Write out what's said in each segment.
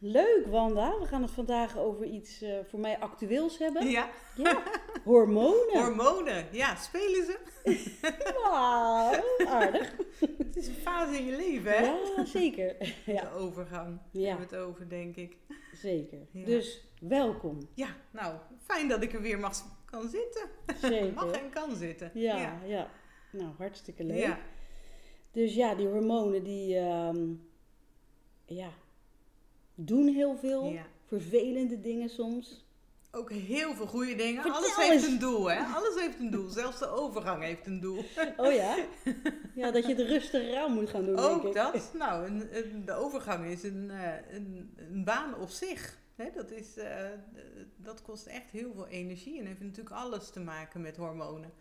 Leuk, Wanda. We gaan het vandaag over iets eh, voor mij actueels hebben. Ja, Ja, hormonen. hormonen. Ja, spelen ze? Wauw, aardig. Het is een fase in je leven, hè? Ja, zeker. Ja, De overgang. Ja. Hebben we het over, denk ik. zeker. Ja. Dus welkom. Ja, nou, fijn dat ik er weer mag kan zitten. Zeker. Mag en kan zitten. Ja, ja. ja. Nou, hartstikke leuk. Ja. Dus ja, die hormonen die ehm, ja, doen heel veel. Ja. Vervelende dingen soms. Ook heel veel goede dingen. Vertel Alles heeft eens. een doel, hè? Alles heeft een doel. Zelfs de overgang heeft een doel. Oh ja? Ja, dat je het rustig aan moet gaan doen, denk Ook ik. dat. Nou, een, een- de overgang is een, eh, een, een baan op zich. Hè, dat, is, eh, dat kost echt heel veel energie en heeft natuurlijk alles te maken met hormonen.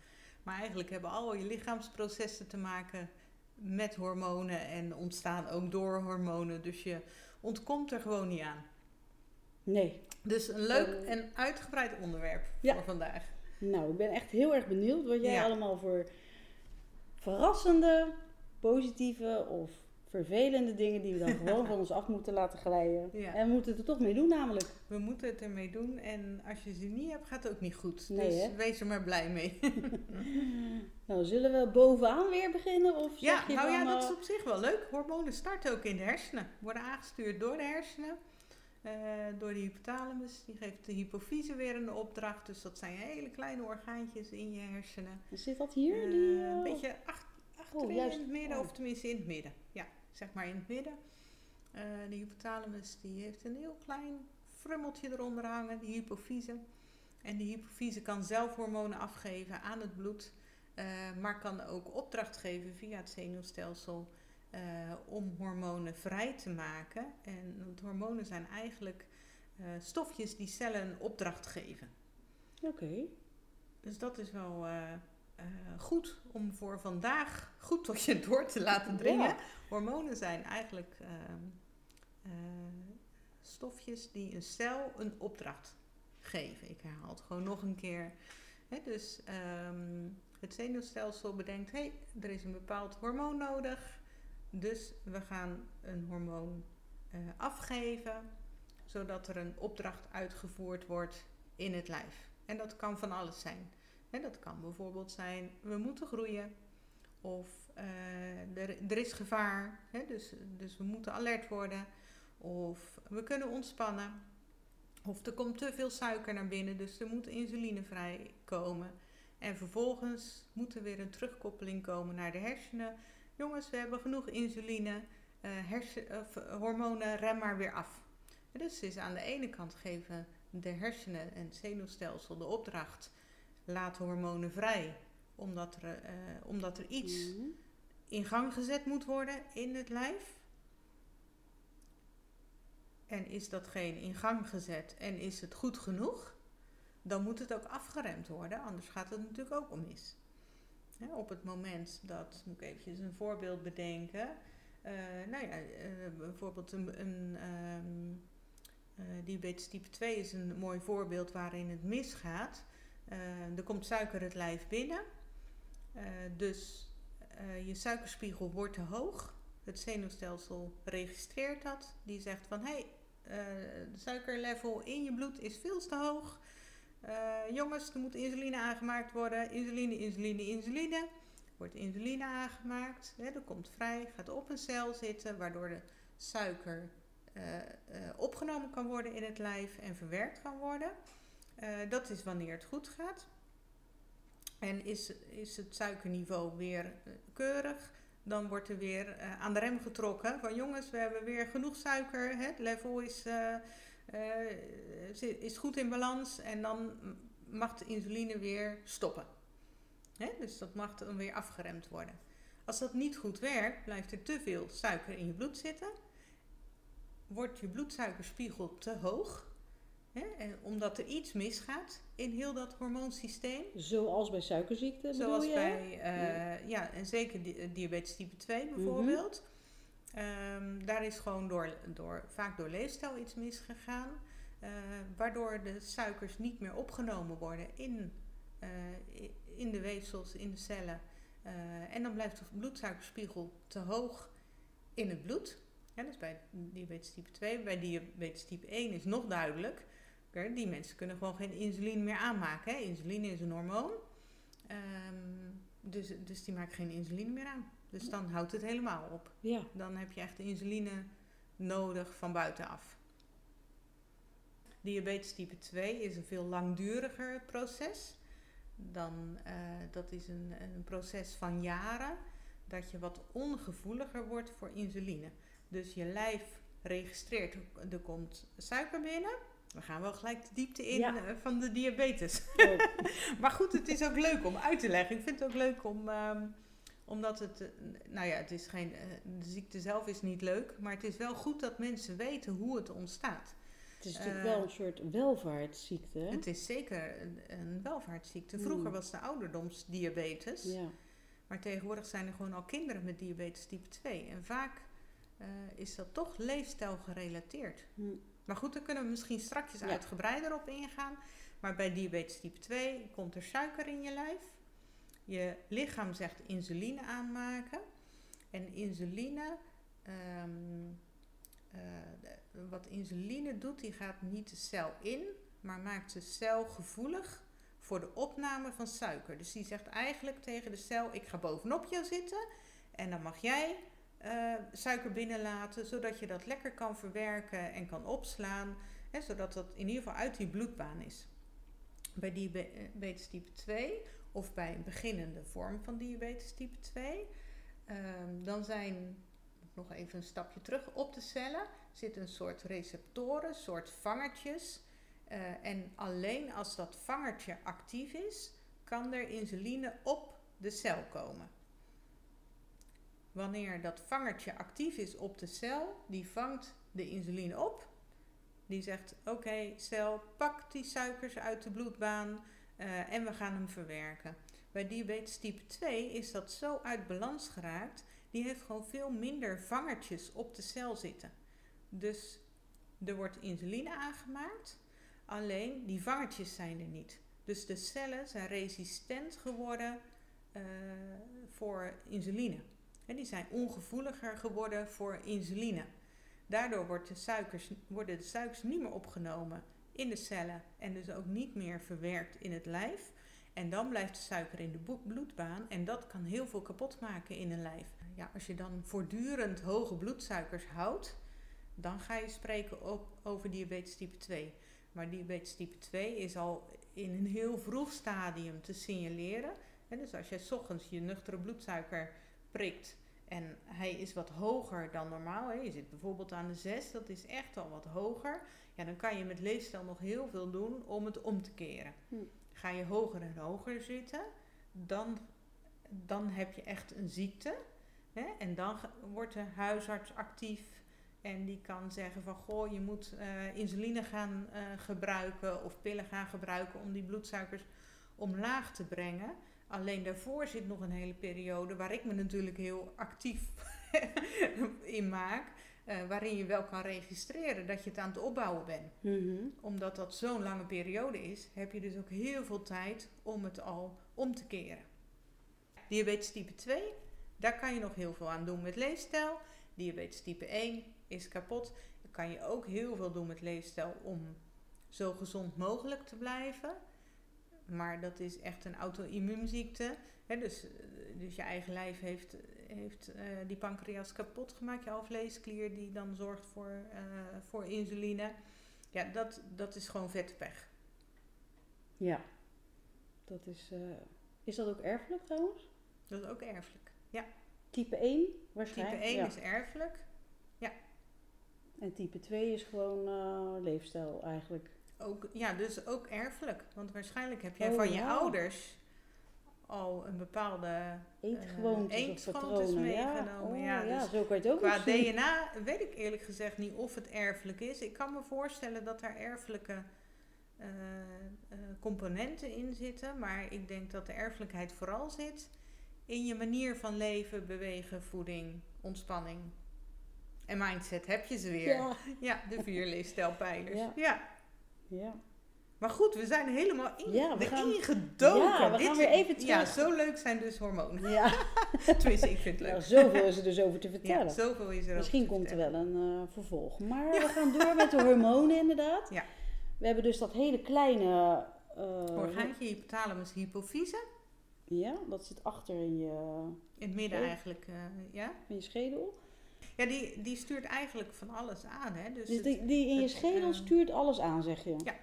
Maar eigenlijk hebben al je lichaamsprocessen te maken met hormonen en ontstaan ook door hormonen. Dus je ontkomt er gewoon niet aan. Nee. Dus een leuk Eh, en uitgebreid onderwerp Ja. voor vandaag. Nou, ik ben echt heel erg benieuwd wat jij Ja. allemaal voor verrassende, positieve of vervelende dingen die we dan gewoon van ons af moeten laten glijden. Ja. En we moeten het er toch mee doen namelijk. We moeten het ermee doen en als je ze niet hebt, gaat het ook niet goed. Nee, dus hè? wees er maar blij mee. Nou, zullen we bovenaan weer beginnen? Of zeg Ja, je nou ja, dat is eh, op zich wel leuk. Hormonen starten ook in de hersenen. Worden aangestuurd door de hersenen. eh, door de hypothalamus. Die geeft de hypofyse weer een opdracht. Dus dat zijn hele kleine orgaantjes in je hersenen. Zit dat hier? Eh, die, Een beetje ach- achterin juist. in het midden. Oh. Of tenminste in het midden. Ja, zeg maar in het midden. Eh, de hypothalamus die heeft een heel klein frummeltje eronder hangen. Die hypofyse. En die hypofyse kan zelf hormonen afgeven aan het bloed. eh, maar kan ook opdracht geven via het zenuwstelsel eh, om hormonen vrij te maken. En want hormonen zijn eigenlijk stofjes die cellen een opdracht geven. Oké. Dus dat is wel eh, goed om voor vandaag goed tot je door te laten dringen. Ja. Hormonen zijn eigenlijk ehm, eh, stofjes die een cel een opdracht geven. Ik herhaal het gewoon nog een keer. Dus ehm, het zenuwstelsel bedenkt, hé, hey, er is een bepaald hormoon nodig. Dus we gaan een hormoon eh, afgeven, zodat er een opdracht uitgevoerd wordt in het lijf. En dat kan van alles zijn. Dat kan bijvoorbeeld zijn, we moeten groeien. Of eh, er, er is gevaar, hè, dus, dus we moeten alert worden. Of we kunnen ontspannen. Of er komt te veel suiker naar binnen, dus er moet insuline vrijkomen. En vervolgens moet er weer een terugkoppeling komen naar de hersenen. Jongens, we hebben genoeg insuline, eh, eh, hormonen, rem maar weer af. Dus is aan de ene kant geven de hersenen en het zenuwstelsel de opdracht, laat hormonen vrij. Omdat er, eh, omdat er iets Mhm. in gang gezet moet worden in het lijf. En is datgene in gang gezet en is het goed genoeg, dan moet het ook afgeremd worden, anders gaat het natuurlijk ook om mis. Op het moment dat, moet ik even een voorbeeld bedenken. eh, nou ja, eh, bijvoorbeeld een, een ehm, eh, diabetes type 2 is een mooi voorbeeld waarin het misgaat. Eh, er komt suiker het lijf binnen. Eh, dus eh, je suikerspiegel wordt te hoog. Het zenuwstelsel registreert dat. Die zegt van hé, hey, de suikerlevel in je bloed is veel te hoog. Jongens, er moet insuline aangemaakt worden. Insuline, insuline, insuline. Wordt insuline aangemaakt. Hè, dat komt vrij, gaat op een cel zitten, waardoor de suiker opgenomen kan worden in het lijf en verwerkt kan worden. Eh, dat is wanneer het goed gaat. En is, is het suikerniveau weer eh, keurig, dan wordt er weer eh, aan de rem getrokken. Van jongens, we hebben weer genoeg suiker. Het level is, is goed in balans. En dan mag de insuline weer stoppen. Hè? Dus dat mag dan weer afgeremd worden. Als dat niet goed werkt, blijft er te veel suiker in je bloed zitten. wordt je bloedsuikerspiegel te hoog. Hè? Omdat er iets misgaat in heel dat hormoonsysteem. Zoals bij suikerziekte Zoals je? bij, eh, ja. en zeker di- eh, diabetes type 2 Mhm. bijvoorbeeld. Ehm, daar is gewoon door, door, vaak door leefstijl iets misgegaan. eh, waardoor de suikers niet meer opgenomen worden in, in de weefsels, in de cellen. En dan blijft de bloedsuikerspiegel te hoog in het bloed. Ja, dat is bij diabetes type 2. Bij diabetes type 1 is nog duidelijk. Die mensen kunnen gewoon geen insuline meer aanmaken. Hè. Insuline is een hormoon. Ehm, dus, dus die maken geen insuline meer aan. Dus dan houdt het helemaal op. Ja. Dan heb je echt insuline nodig van buitenaf. Diabetes type 2 is een veel langduriger proces. Dan, eh, dat is een, een proces van jaren dat je wat ongevoeliger wordt voor insuline. Dus je lijf registreert, er komt suiker binnen. We gaan wel gelijk de diepte in Ja. eh, van de diabetes. Oh, Maar goed, het is ook leuk om uit te leggen. Ik vind het ook leuk om, ehm, omdat het, eh, nou ja, het is geen, eh, de ziekte zelf is niet leuk, maar het is wel goed dat mensen weten hoe het ontstaat. het is natuurlijk wel een soort welvaartsziekte. hè? Het is zeker een, een welvaartsziekte. Vroeger Hmm. was de ouderdomsdiabetes, Ja. maar tegenwoordig zijn er gewoon al kinderen met diabetes type 2. En vaak is dat toch leefstijl gerelateerd. Hm. Maar goed, daar kunnen we misschien straks Ja. uitgebreider op ingaan. Maar bij diabetes type 2 komt er suiker in je lijf. Je lichaam zegt insuline aanmaken. En insuline, ehm, eh, de- wat insuline doet, die gaat niet de cel in, maar maakt de cel gevoelig voor de opname van suiker. Dus die zegt eigenlijk tegen de cel, ik ga bovenop jou zitten en dan mag jij eh, suiker binnenlaten, zodat je dat lekker kan verwerken en kan opslaan. Hè, zodat dat in ieder geval uit die bloedbaan is. Bij diabetes type 2 of bij een beginnende vorm van diabetes type 2, ehm, dan zijn, nog even een stapje terug, op de cellen zitten een soort receptoren, soort vangertjes. Eh, en alleen als dat vangertje actief is, kan er insuline op de cel komen. Wanneer dat vangertje actief is op de cel, die vangt de insuline op. Die zegt: Oké, cel, pak die suikers uit de bloedbaan eh, en we gaan hem verwerken. Bij diabetes type 2 is dat zo uit balans geraakt, die heeft gewoon veel minder vangertjes op de cel zitten. Dus er wordt insuline aangemaakt, alleen die vangertjes zijn er niet. Dus de cellen zijn resistent geworden eh, voor insuline. Die zijn ongevoeliger geworden voor insuline. Daardoor de suikers, worden de suikers niet meer opgenomen in de cellen en dus ook niet meer verwerkt in het lijf. En dan blijft de suiker in de bloedbaan en dat kan heel veel kapot maken in een lijf. Ja, als je dan voortdurend hoge bloedsuikers houdt, dan ga je spreken op, over diabetes type 2. Maar diabetes type 2 is al in een heel vroeg stadium te signaleren. En dus als je ochtends je nuchtere bloedsuiker prikt en hij is wat hoger dan normaal, hè, je zit bijvoorbeeld aan de 6, dat is echt al wat hoger, ja, dan kan je met leefstijl nog heel veel doen om het om te keren. Hm. Ga je hoger en hoger zitten, dan, dan heb je echt een ziekte. Hè, en dan wordt de huisarts actief en die kan zeggen van goh, je moet eh, insuline gaan eh, gebruiken of pillen gaan gebruiken om die bloedsuikers omlaag te brengen. Alleen daarvoor zit nog een hele periode waar ik me natuurlijk heel actief in maak. eh, waarin je wel kan registreren dat je het aan het opbouwen bent. Mhm. Omdat dat zo'n lange periode is, heb je dus ook heel veel tijd om het al om te keren. Diabetes type 2, daar kan je nog heel veel aan doen met leefstijl. Diabetes type 1 is kapot. Daar kan je ook heel veel doen met leefstijl om zo gezond mogelijk te blijven. Maar dat is echt een auto-immuunziekte. Dus, eh, dus je eigen lijf heeft, heeft eh, die pancreas kapot gemaakt. Je alvleesklier die dan zorgt voor, eh, voor insuline. Ja, dat, dat is gewoon vetpech. Ja. Dat is, is dat ook erfelijk trouwens? Dat is ook erfelijk. Type 1 Type waarschijnlijk? 1 ja. is erfelijk. En type 2 is gewoon leefstijl eigenlijk. Ook, ja, dus ook erfelijk. Want waarschijnlijk heb jij Oh, van je ja. ouders al een bepaalde Eetgewoontes uh, of patronen. meegenomen. Ja, ja, dus zo kan je het ook qua zien. DNA weet ik eerlijk gezegd niet of het erfelijk is. Ik kan me voorstellen dat er erfelijke uh, uh, componenten in zitten. Maar ik denk dat de erfelijkheid vooral zit in je manier van leven, bewegen, voeding, ontspanning. En mindset heb je ze weer. Ja. Ja, de vier leefstijlpijlers. Ja. Ja. Ja. Maar goed, we zijn helemaal in, Ja, we gaan- erin gedoken. Ja, we Dit- gaan weer even Ja, terug. zo leuk zijn dus hormonen. Ja. Tenminste, ik vind het Nou, leuk. zoveel is er dus over te Ja, vertellen. zoveel is er Misschien komt er wel een eh, vervolg. Maar we gaan door met de hormonen inderdaad. Ja. We hebben dus dat hele kleine... eh, Orgaantje, hypothalamus, hypofyse. Ja, dat zit achter in je, In het midden eigenlijk, eh, ja. in je schedel. Ja, die, die stuurt eigenlijk van alles aan, hè. Dus Dus die, die in je schedel ehm, stuurt alles aan, zeg je? Ja.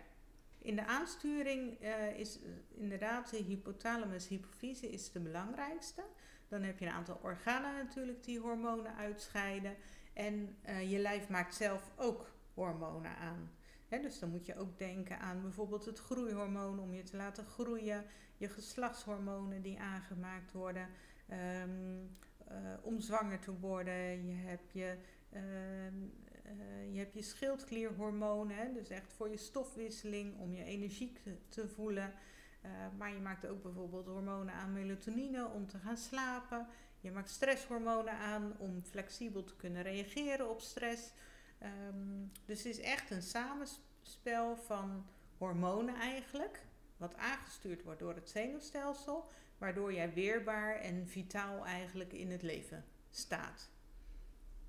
in de aansturing eh, is eh, inderdaad de hypothalamus, hypofyse is de belangrijkste. Dan heb je een aantal organen natuurlijk die hormonen uitscheiden. En eh, je lijf maakt zelf ook hormonen aan. Hè, dus dan moet je ook denken aan bijvoorbeeld het groeihormoon om je te laten groeien. Je geslachtshormonen die aangemaakt worden ehm, eh, om zwanger te worden. Je hebt je, ehm, eh, je, hebt je schildklierhormonen, dus echt voor je stofwisseling, om je energiek te, te voelen. Eh, maar je maakt ook bijvoorbeeld hormonen aan melatonine om te gaan slapen. Je maakt stresshormonen aan om flexibel te kunnen reageren op stress. Ehm, dus het is echt een samenspel van hormonen eigenlijk, wat aangestuurd wordt door het zenuwstelsel, waardoor jij weerbaar en vitaal eigenlijk in het leven staat.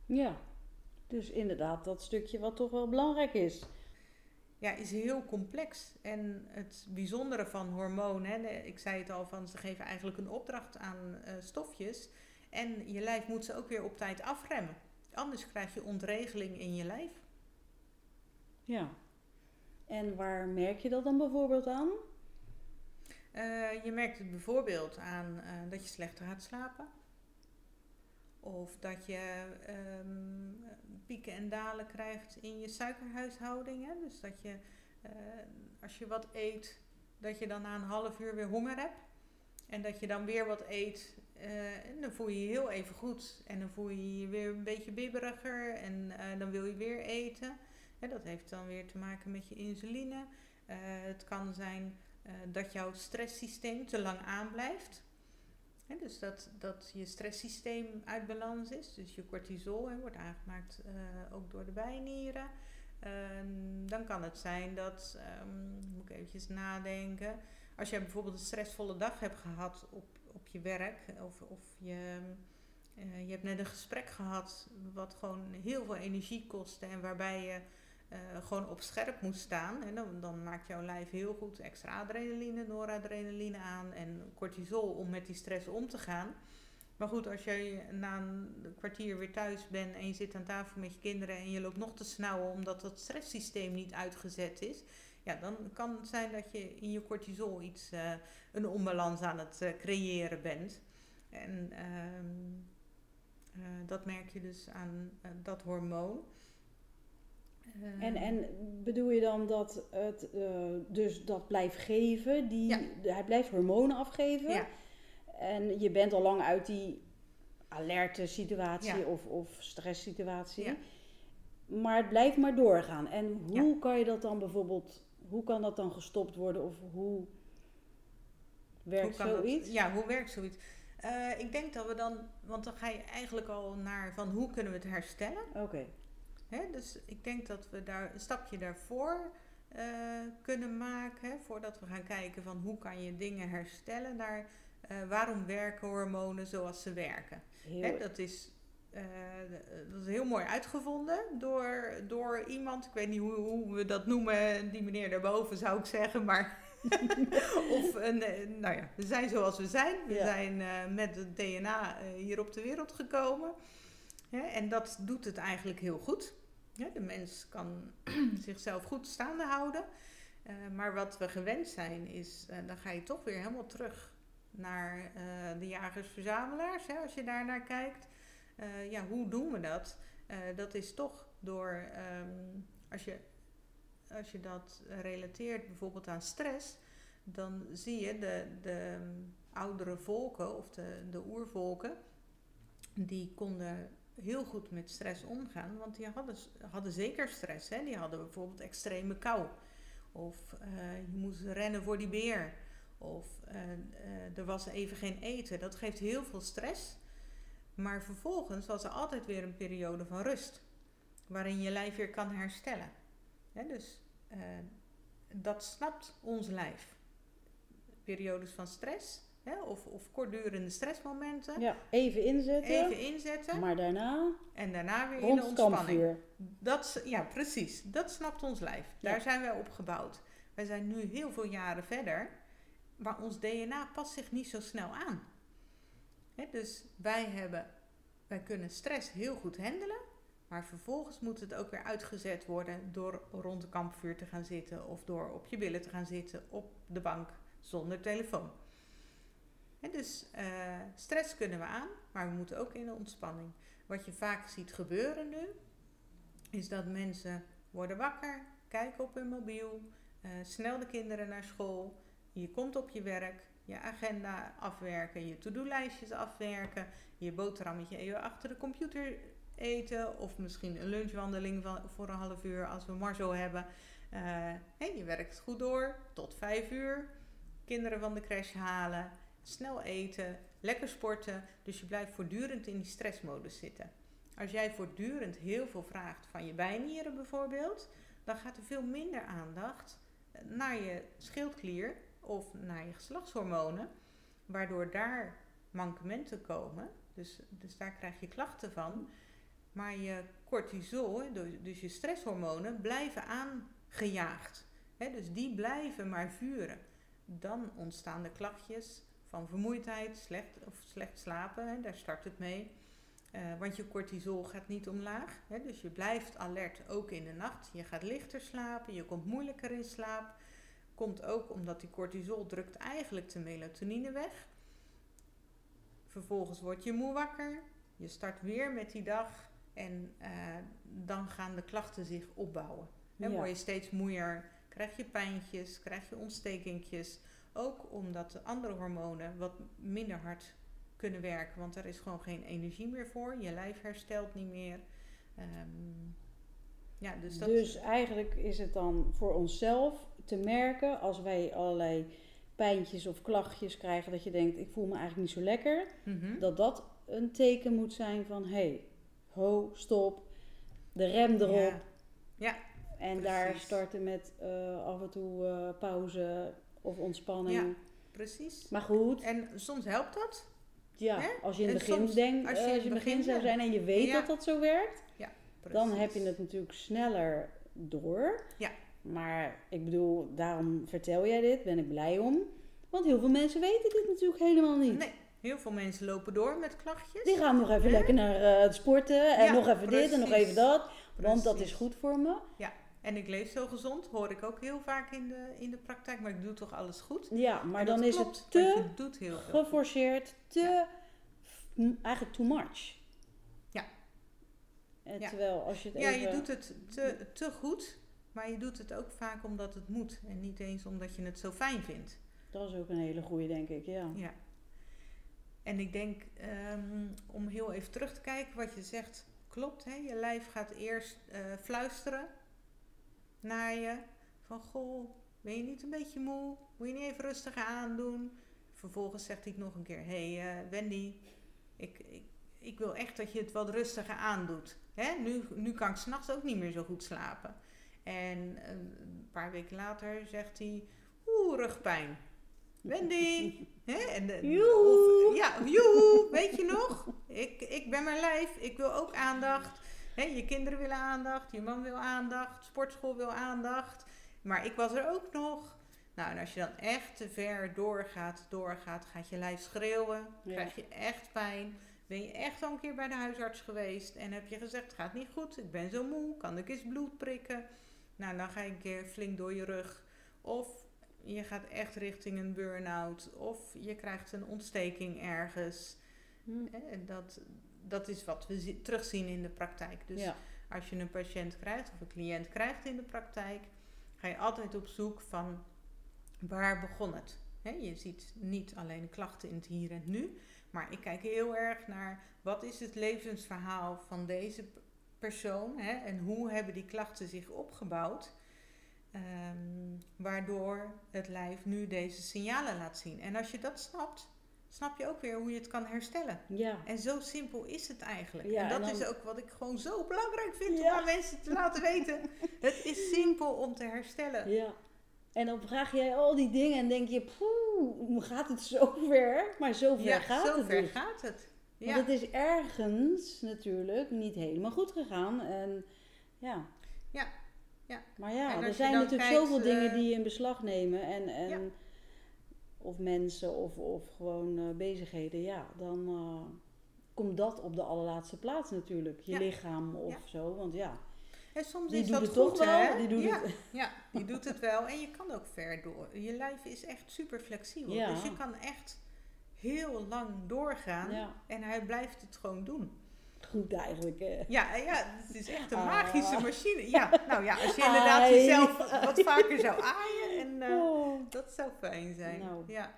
Ja. Dus inderdaad, dat stukje wat toch wel belangrijk is. Ja, is heel complex. En het bijzondere van hormonen, ik zei het al, van ze geven eigenlijk een opdracht aan eh, stofjes. En je lijf moet ze ook weer op tijd afremmen. Anders krijg je ontregeling in je lijf. Ja. En waar merk je dat dan bijvoorbeeld aan? Eh, je merkt het bijvoorbeeld aan eh, dat je slechter gaat slapen. Of dat je ehm, pieken en dalen krijgt in je suikerhuishouding. Hè? Dus dat je, eh, als je wat eet, dat je dan na een half uur weer honger hebt. En dat je dan weer wat eet. en dan voel je je heel even goed. En dan voel je je weer een beetje bibberiger. En dan wil je weer eten. Dat heeft dan weer te maken met je insuline. Het kan zijn dat jouw stresssysteem te lang aanblijft. Dus dat, dat je stresssysteem uit balans is. Dus je cortisol wordt aangemaakt eh, ook door de bijnieren. Ehm, dan kan het zijn dat, ehm, moet ik eventjes nadenken. Als je bijvoorbeeld een stressvolle dag hebt gehad op, op je werk. Of, of je, eh, je hebt net een gesprek gehad wat gewoon heel veel energie kostte. En waarbij je eh, gewoon op scherp moet staan. En dan, dan maakt jouw lijf heel goed extra adrenaline, noradrenaline aan en cortisol om met die stress om te gaan. Maar goed, als je na een kwartier weer thuis bent en je zit aan tafel met je kinderen en je loopt nog te snauwen omdat dat stresssysteem niet uitgezet is, ja, dan kan het zijn dat je in je cortisol iets, eh, een onbalans aan het eh, creëren bent. En ehm, eh, dat merk je dus aan dat hormoon. En, Ehm, en bedoel je dan dat het eh, dus dat blijft geven? Die, Ja. hij blijft hormonen afgeven. Ja. En je bent al lang uit die alerte situatie Ja. of, of stresssituatie. Ja. Maar het blijft maar doorgaan. En hoe kan je dat dan bijvoorbeeld, hoe kan dat dan gestopt worden of hoe werkt Hoe kan dat- zoiets? ja, hoe werkt zoiets? Eh, ik denk dat we dan, want dan ga je eigenlijk al naar van hoe kunnen we het herstellen. Oké. Hè? Dus ik denk dat we daar een stapje daarvoor eh, kunnen maken. Hè? Voordat we gaan kijken van hoe kan je dingen herstellen. Naar eh, waarom werken hormonen zoals ze werken. Dat, is, eh, dat is heel mooi uitgevonden door, door iemand. Ik weet niet hoe, hoe we dat noemen. Die meneer daarboven zou ik zeggen. Maar of een, nou ja, we zijn zoals we zijn. We Ja. zijn met het DNA hier op de wereld gekomen. En dat doet het eigenlijk heel goed. De mens kan zichzelf goed staande houden. Eh, maar wat we gewend zijn is, eh, dan ga je toch weer helemaal terug naar eh, de jagers-verzamelaars. Als je daar naar kijkt. Ja, hoe doen we dat? Dat is toch door, ehm, als, je, als je dat relateert bijvoorbeeld aan stress, dan zie je de, de oudere volken of de, de oervolken, die konden heel goed met stress omgaan, want die hadden, hadden zeker stress. Hè? Die hadden bijvoorbeeld extreme kou. Of uh, je moest rennen voor die beer. Of uh, uh, er was even geen eten. Dat geeft heel veel stress. Maar vervolgens was er altijd weer een periode van rust. Waarin je lijf weer kan herstellen. Dus dat snapt ons lijf. Periodes van stress Hè, of, of kortdurende stressmomenten. Ja, even inzetten. Even inzetten. Maar daarna. En daarna weer in de ontspanning. Dat, ja, precies. Dat snapt ons lijf. Daar zijn wij op gebouwd. Wij zijn nu heel veel jaren verder. Maar ons DNA past zich niet zo snel aan. Hè, dus wij, hebben, wij kunnen stress heel goed handelen. Maar vervolgens moet het ook weer uitgezet worden door rond de kampvuur te gaan zitten. Of door op je billen te gaan zitten op de bank zonder telefoon dus uh, stress kunnen we aan, maar we moeten ook in de ontspanning. Wat je vaak ziet gebeuren nu, is dat mensen worden wakker, kijken op hun mobiel, uh, snel de kinderen naar school, je komt op je werk, je agenda afwerken, je to-do-lijstjes afwerken, je boterhammetje even achter de computer eten of misschien een lunchwandeling voor een half uur als we maar zo hebben. Uh, je werkt goed door tot vijf uur, kinderen van de crash halen snel eten, lekker sporten. Dus je blijft voortdurend in die stressmodus zitten. Als jij voortdurend heel veel vraagt van je bijnieren bijvoorbeeld, dan gaat er veel minder aandacht naar je schildklier of naar je geslachtshormonen, waardoor daar mankementen komen. Dus, dus daar krijg je klachten van. Maar je cortisol, dus je stresshormonen, blijven aangejaagd. dus die blijven maar vuren. Dan ontstaan de klachtjes van vermoeidheid, slecht, of slecht slapen, hè, daar start het mee. Uh, want je cortisol gaat niet omlaag. Hè, dus je blijft alert ook in de nacht. Je gaat lichter slapen, je komt moeilijker in slaap. Komt ook omdat die cortisol drukt eigenlijk de melatonine weg. Vervolgens word je moe wakker. Je start weer met die dag. En uh, dan gaan de klachten zich opbouwen. Dan ja. word je steeds moeier. Krijg je pijntjes, krijg je ontstekingjes. Ook omdat de andere hormonen wat minder hard kunnen werken, want er is gewoon geen energie meer voor. Je lijf herstelt niet meer. Um, ja, dus, dat dus eigenlijk is het dan voor onszelf te merken als wij allerlei pijntjes of klachtjes krijgen, dat je denkt: ik voel me eigenlijk niet zo lekker, mm-hmm. dat dat een teken moet zijn van: hé, hey, ho, stop, de rem erop. Ja. ja en daar starten met uh, af en toe uh, pauze, of ontspanning. Ja, precies. Maar goed. En soms helpt dat. Ja, als je in het begin denkt, als je in het begin zou zijn en je weet dat dat zo werkt, ja, dan heb je het natuurlijk sneller door. Ja. Maar ik bedoel, daarom vertel jij dit, ben ik blij om. Want heel veel mensen weten dit natuurlijk helemaal niet. Nee, heel veel mensen lopen door met klachtjes. Die gaan nog even lekker naar uh, het sporten en nog even dit en nog even dat. Want dat is goed voor me. Ja. En ik leef zo gezond, hoor ik ook heel vaak in de, in de praktijk, maar ik doe toch alles goed. Ja, maar dan is het te doet heel geforceerd, te, eigenlijk too much. Ja. En ja. Terwijl als je het Ja, je doet het te, te goed, maar je doet het ook vaak omdat het moet en niet eens omdat je het zo fijn vindt. Dat is ook een hele goede, denk ik, ja. Ja. En ik denk, um, om heel even terug te kijken, wat je zegt klopt. Hè? Je lijf gaat eerst uh, fluisteren naar je. Van goh, ben je niet een beetje moe? Moet je niet even rustig aandoen? Vervolgens zegt hij nog een keer: Hé hey, uh, Wendy, ik, ik, ik wil echt dat je het wat rustiger aandoet. Hè? Nu, nu kan ik s'nachts ook niet meer zo goed slapen. En uh, een paar weken later zegt hij: Oeh, rugpijn. Wendy. Hè? En de, of, ja, joe, weet je nog? Ik, ik ben mijn lijf, ik wil ook aandacht je kinderen willen aandacht, je man wil aandacht, sportschool wil aandacht. Maar ik was er ook nog. Nou, en als je dan echt te ver doorgaat, doorgaat, gaat je lijf schreeuwen. Krijg je echt pijn. Ben je echt al een keer bij de huisarts geweest en heb je gezegd: het gaat niet goed, ik ben zo moe, kan ik eens bloed prikken? Nou, dan ga je een keer flink door je rug. Of je gaat echt richting een burn-out. Of je krijgt een ontsteking ergens. Hm. En dat, dat is wat we terugzien in de praktijk. Dus als je een patiënt krijgt of een cliënt krijgt in de praktijk, ga je altijd op zoek van waar begon het. Hè, je ziet niet alleen klachten in het hier en nu, maar ik kijk heel erg naar wat is het levensverhaal van deze persoon hè, en hoe hebben die klachten zich opgebouwd, ehm, waardoor het lijf nu deze signalen laat zien. En als je dat snapt, snap je ook weer hoe je het kan herstellen. Ja. En zo simpel is het eigenlijk. Ja, en dat en dan- is ook wat ik gewoon zo belangrijk vind Ja. om aan mensen te laten weten. het is simpel om te herstellen. Ja. En dan vraag jij al die dingen en denk je, poeh, gaat het zo ver? Maar zo ver Ja, gaat zo het ver dus. gaat het. Want Ja. het is ergens natuurlijk niet helemaal goed gegaan. En ja. Ja, ja. Maar ja, er zijn natuurlijk kijkt, zoveel dingen eh, die je in beslag nemen. En, en Ja. Of mensen of, of gewoon eh, bezigheden. Ja, dan eh, komt dat op de allerlaatste plaats natuurlijk. Je Ja. lichaam of Ja. zo. Want ja, En soms die is doet dat het toch goed, wel. Die doet ja, het. ja, die doet het wel. En je kan ook ver door. Je lijf is echt super flexibel. Dus je kan echt heel lang doorgaan. En hij blijft het gewoon doen. Goed eigenlijk. eh. Ja, en ja, het is echt een Ah. magische machine. Ja, nou ja, als je inderdaad Ai. jezelf wat vaker zou aaien. En, eh, Oh. Dat zou fijn zijn. Nou. Ja.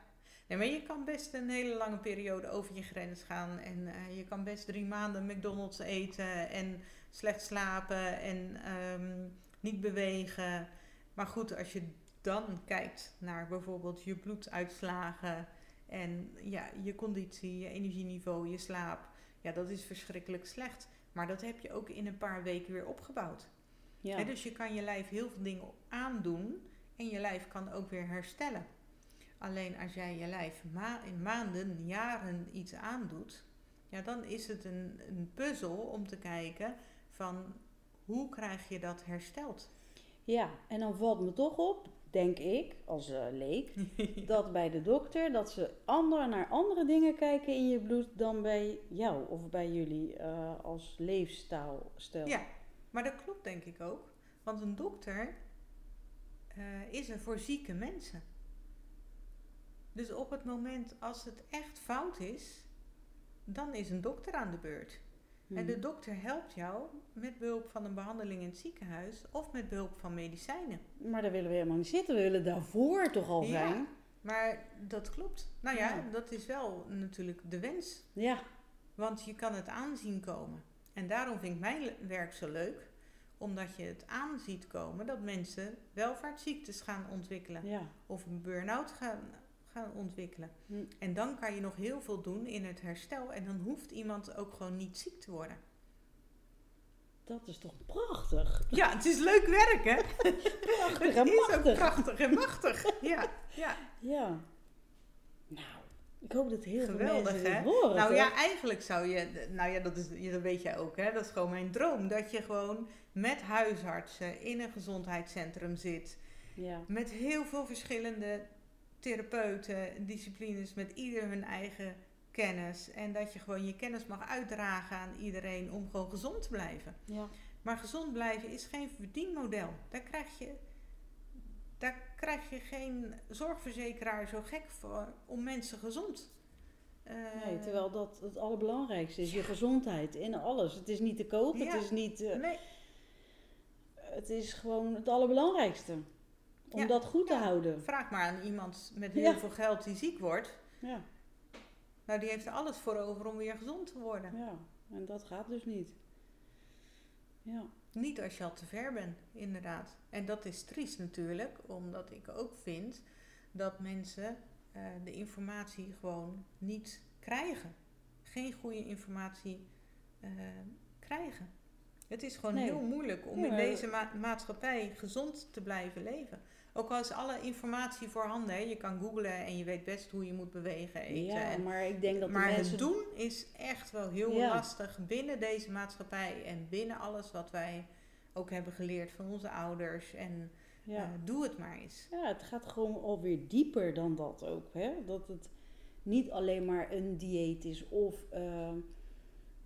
Nee, maar je kan best een hele lange periode over je grens gaan. En eh, je kan best drie maanden McDonald's eten en slecht slapen en ehm, niet bewegen. Maar goed, als je dan kijkt naar bijvoorbeeld je bloeduitslagen en ja, je conditie, je energieniveau, je slaap. Ja, dat is verschrikkelijk slecht. Maar dat heb je ook in een paar weken weer opgebouwd. Ja. Dus je kan je lijf heel veel dingen aandoen en je lijf kan ook weer herstellen. Alleen als jij je lijf ma- in maanden, jaren iets aandoet, ja, dan is het een, een puzzel om te kijken van hoe krijg je dat hersteld. ja, en dan valt me toch op, denk ik, als eh, leek, dat bij de dokter dat ze ander, naar andere dingen kijken in je bloed dan bij jou of bij jullie eh, als leefstijl. Ja, maar dat klopt denk ik ook. Want een dokter eh, is er voor zieke mensen. Dus op het moment als het echt fout is, dan is een dokter aan de beurt. En de Mhm. dokter helpt jou met behulp van een behandeling in het ziekenhuis of met behulp van medicijnen. Maar daar willen we helemaal niet zitten. We willen daarvoor toch al Ja. zijn. Maar dat klopt. Nou ja, Ja. dat is wel natuurlijk de wens. Ja, Want je kan het aanzien komen. En daarom vind ik mijn werk zo leuk. Omdat je het aanziet komen dat mensen welvaartsziektes gaan ontwikkelen. ja. Of een burn-out gaan, gaan ontwikkelen. Hm. En dan kan je nog heel veel doen in het herstel. En dan hoeft iemand ook gewoon niet ziek te worden. Dat is toch prachtig. Ja, het is leuk werk hè? Prachtig Het en is ook machtig. prachtig en machtig. Ja, ja. Ja. Nou, ik hoop dat heel Geweldig, veel mensen horen. Nou ja, eigenlijk zou je, nou ja, dat, is, dat weet jij ook, hè? Dat is gewoon mijn droom. Dat je gewoon met huisartsen in een gezondheidscentrum zit. Ja. Met heel veel verschillende therapeuten, disciplines, met ieder hun eigen kennis. En dat je gewoon je kennis mag uitdragen aan iedereen om gewoon gezond te blijven. Ja. Maar gezond blijven is geen verdienmodel. Daar krijg je, daar krijg je geen zorgverzekeraar zo gek voor om mensen gezond. eh, Nee, terwijl dat het allerbelangrijkste is. Je gezondheid in alles. Het is niet te koop. Ja. Het is niet... eh, Nee, het is gewoon het allerbelangrijkste. Om Ja. dat goed te Ja. houden. vraag maar aan iemand met heel Ja. veel geld die ziek wordt. Ja. Nou, die heeft er alles voor over om weer gezond te worden. ja. En dat gaat dus niet. Ja. Niet als je al te ver bent, inderdaad. En dat is triest natuurlijk, omdat ik ook vind dat mensen eh, de informatie gewoon niet krijgen. Geen goede informatie eh, krijgen. Het is gewoon Nee. heel moeilijk om Ja, in deze ma- maatschappij gezond te blijven leven. Ook al is alle informatie voorhanden. Hè. Je kan googlen en je weet best hoe je moet bewegen, eten. ja, en maar ik denk dat maar mensen... het doen is echt wel heel Ja. lastig binnen deze maatschappij en binnen alles wat wij ook hebben geleerd van onze ouders. En Ja. eh, doe het maar eens. Ja, het gaat gewoon alweer dieper dan dat ook. Hè? Dat het niet alleen maar een dieet is of eh,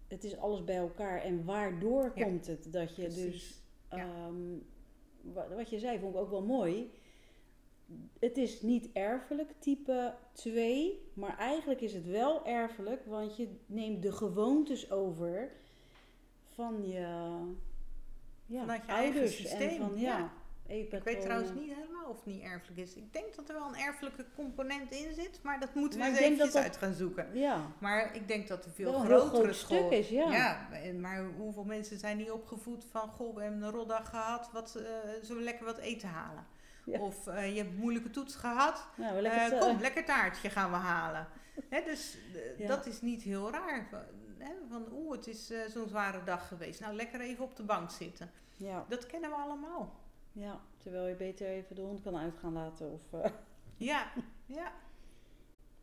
het is alles bij elkaar. En waardoor Ja, komt het dat je dus, Precies. Ehm, wa- wat je zei vond ik ook wel mooi. Het is niet erfelijk, type 2, maar eigenlijk is het wel erfelijk, want je neemt de gewoontes over van je, ja, Vanuit je eigen ouders. systeem, En van, ja. ja, Ik weet trouwens niet helemaal of het niet erfelijk is. Ik denk dat er wel een erfelijke component in zit, maar dat moeten we eens eventjes dat uit gaan zoeken. Ja, Maar ik denk dat er veel grotere groot school... stuk is, ja. Maar hoeveel mensen zijn niet opgevoed van... Goh, we hebben een rotdag gehad, wat, eh, zullen we lekker wat eten halen? Ja. Of eh, je hebt een moeilijke toets gehad, nou, lekker eh, kom, lekker taartje gaan we halen. Dus eh, Ja. dat is niet heel raar. Van, oeh, het is zo'n zware dag geweest. Nou, lekker even op de bank zitten. ja, Dat kennen we allemaal. ja, terwijl je beter even de hond kan uitgaan laten. Of. Ja, ja.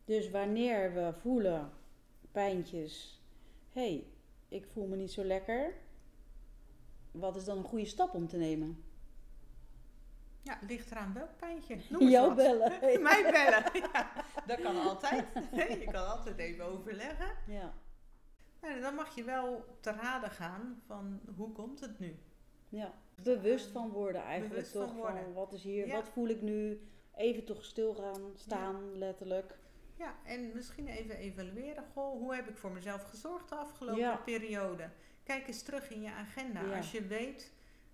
Dus wanneer we voelen, pijntjes, hé, hey, ik voel me niet zo lekker. Wat is dan een goede stap om te nemen? Ja, ligt eraan welk pijntje. Noem eens Jou bellen. Mij bellen. Ja, dat kan altijd. Je kan altijd even overleggen. Ja, dan mag je wel te raden gaan van hoe komt het nu? ja. Bewust van worden eigenlijk Bewust toch. van worden. wat is hier, Ja. wat voel ik nu? Even toch stil gaan staan, letterlijk. Ja, en misschien even evalueren. Goh, hoe heb ik voor mezelf gezorgd de afgelopen Ja. periode? Kijk eens terug in je agenda. Als je weet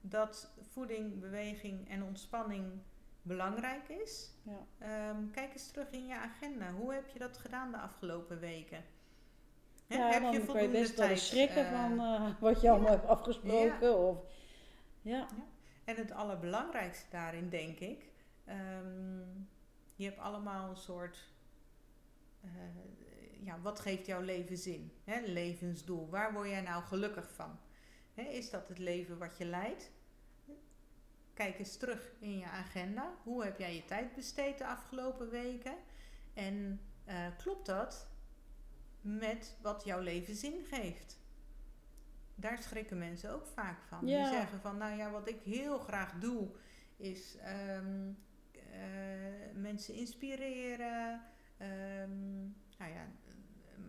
dat voeding, beweging en ontspanning belangrijk is, Ja. ehm, kijk eens terug in je agenda. Hoe heb je dat gedaan de afgelopen weken? Ja, heb dan je je voldoende best wel eens tijd, schrikken eh, van eh, wat je allemaal hebt afgesproken. Of, ja, En het allerbelangrijkste daarin, denk ik, ehm, je hebt allemaal een soort, eh, ja, wat geeft jouw leven zin? Hè? Levensdoel. Waar word jij nou gelukkig van? Hè, is dat het leven wat je leidt? Kijk eens terug in je agenda. Hoe heb jij je tijd besteed de afgelopen weken? En eh, klopt dat met wat jouw leven zin geeft? Daar schrikken mensen ook vaak van. Ja. Die zeggen van, nou ja, wat ik heel graag doe, is ehm, eh, mensen inspireren. ehm, nou ja,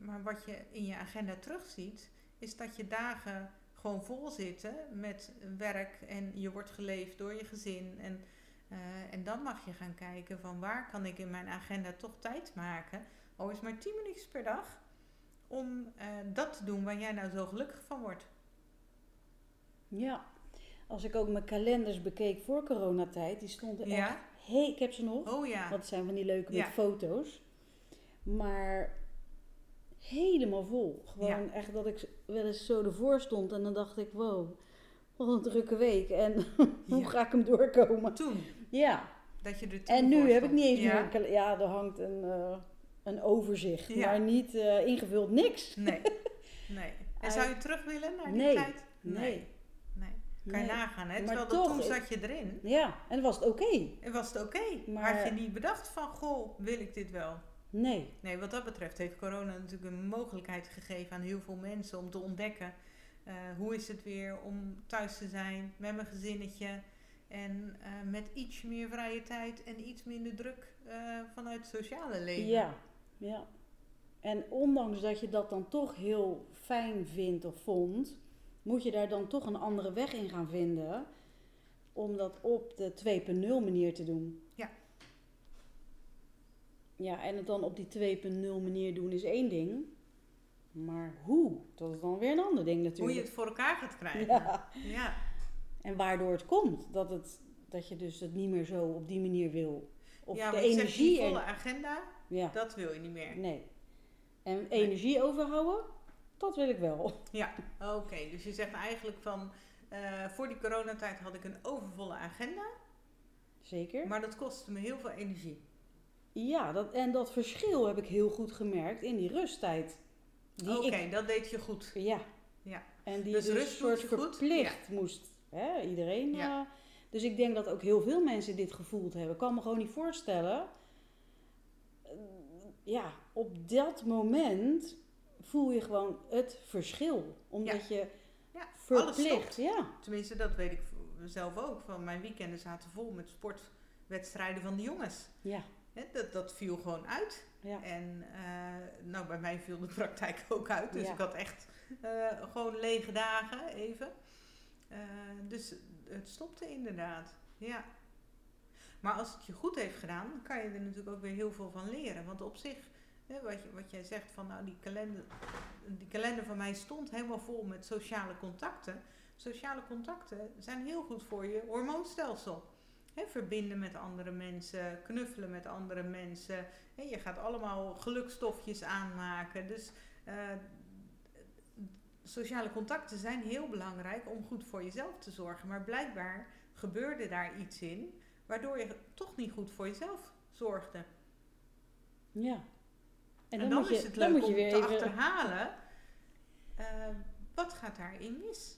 maar wat je in je agenda terugziet, is dat je dagen gewoon vol zitten met werk en je wordt geleefd door je gezin. En, eh, en dan mag je gaan kijken van waar kan ik in mijn agenda toch tijd maken, al is maar 10 minuutjes per dag, om eh, dat te doen waar jij nou zo gelukkig van wordt. ja. Als ik ook mijn kalenders bekeek voor coronatijd, die stonden Ja. echt... Hey, ik heb ze nog. Oh ja. Want het zijn van die leuke Ja. met foto's. Maar helemaal vol. Gewoon echt dat ik wel eens zo ervoor stond en dan dacht ik, wow, wat een drukke week. En hoe Ja. ga ik hem doorkomen? Toen, ja, dat je er toen en nu heb ik niet eens ja? meer Ja, er hangt een, eh, een overzicht, maar niet eh, ingevuld, niks. Nee, nee. En zou je terug willen naar die Nee. tijd? Nee. Nee. Kan je Nee. nagaan, hè? Terwijl dat toen zat je erin. Ja, en was het oké? En was het oké. Maar- Had je niet bedacht van, goh, wil ik dit wel? Nee. Nee, wat dat betreft heeft corona natuurlijk een mogelijkheid gegeven aan heel veel mensen om te ontdekken eh, hoe is het weer om thuis te zijn met mijn gezinnetje en eh, met iets meer vrije tijd en iets minder druk eh, vanuit het sociale leven. Ja, ja. En ondanks dat je dat dan toch heel fijn vindt of vond, moet je daar dan toch een andere weg in gaan vinden om dat op de 2.0 manier te doen. Ja. En het dan op die 2.0 manier doen is één ding. Maar hoe? Dat is dan weer een ander ding Hoe natuurlijk. je het voor elkaar gaat krijgen. Ja. ja. En waardoor het komt. Dat, het, dat je dus het niet meer zo op die manier wil. Of ja, de energie. en- agenda, ja, dat wil je niet meer. nee. En energie overhouden, dat wil ik wel. Ja, oké. Dus je zegt eigenlijk van, eh, voor die coronatijd had ik een overvolle agenda, Zeker. maar dat kostte me heel veel energie. Ja, dat, en dat verschil heb ik heel goed gemerkt in die rusttijd. Die Oké, dat deed je goed. ja. Ja. En die Dus dus, rust soort verplicht moest. Hè, iedereen. Ja. eh, dus ik denk dat ook heel veel mensen dit gevoeld hebben. Ik kan me gewoon niet voorstellen. eh, ja, op dat moment voel je gewoon het verschil. Omdat je Ja, alles verplicht. stopt. Ja, Tenminste, dat weet ik zelf ook. Van mijn weekenden zaten vol met sportwedstrijden van de jongens. ja, Dat, dat viel gewoon uit. ja. En eh, nou, bij mij viel de praktijk ook uit. Dus Ja. ik had echt eh, gewoon lege dagen even. Eh, dus het stopte inderdaad. Ja. Maar als het je goed heeft gedaan, dan kan je er natuurlijk ook weer heel veel van leren. Want op zich, hè, wat, je, wat jij zegt van nou die kalender, die kalender van mij stond helemaal vol met sociale contacten. Sociale contacten zijn heel goed voor je hormoonstelsel. Verbinden met andere mensen, knuffelen met andere mensen. Je gaat allemaal gelukstofjes aanmaken. Dus eh, sociale contacten zijn heel belangrijk om goed voor jezelf te zorgen. Maar blijkbaar gebeurde daar iets in waardoor je toch niet goed voor jezelf zorgde. Ja. En, dan, moet je, is het leuk om te even... achterhalen, uh, wat gaat daarin mis?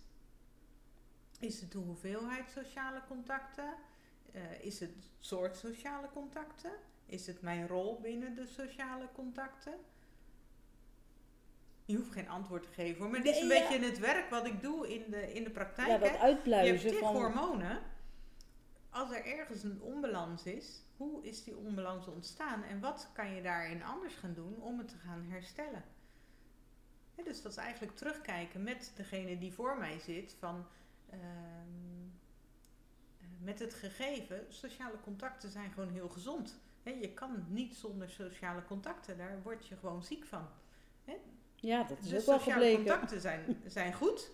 Is het de hoeveelheid sociale contacten? Uh, is het soort sociale contacten? Is het mijn rol binnen de sociale contacten? Je hoeft geen antwoord te geven. Maar dit is een beetje het werk wat ik doe in de, in de praktijk. Ja, dat uitpluizen je hebt van... hormonen. Als er ergens een onbalans is, hoe is die onbalans ontstaan? En wat kan je daarin anders gaan doen om het te gaan herstellen? dus dat is eigenlijk terugkijken met degene die voor mij zit. Van, uh, met het gegeven, sociale contacten zijn gewoon heel gezond. je kan niet zonder sociale contacten, daar word je gewoon ziek van. Ja, dat is dus ook wel sociale contacten zijn, zijn goed.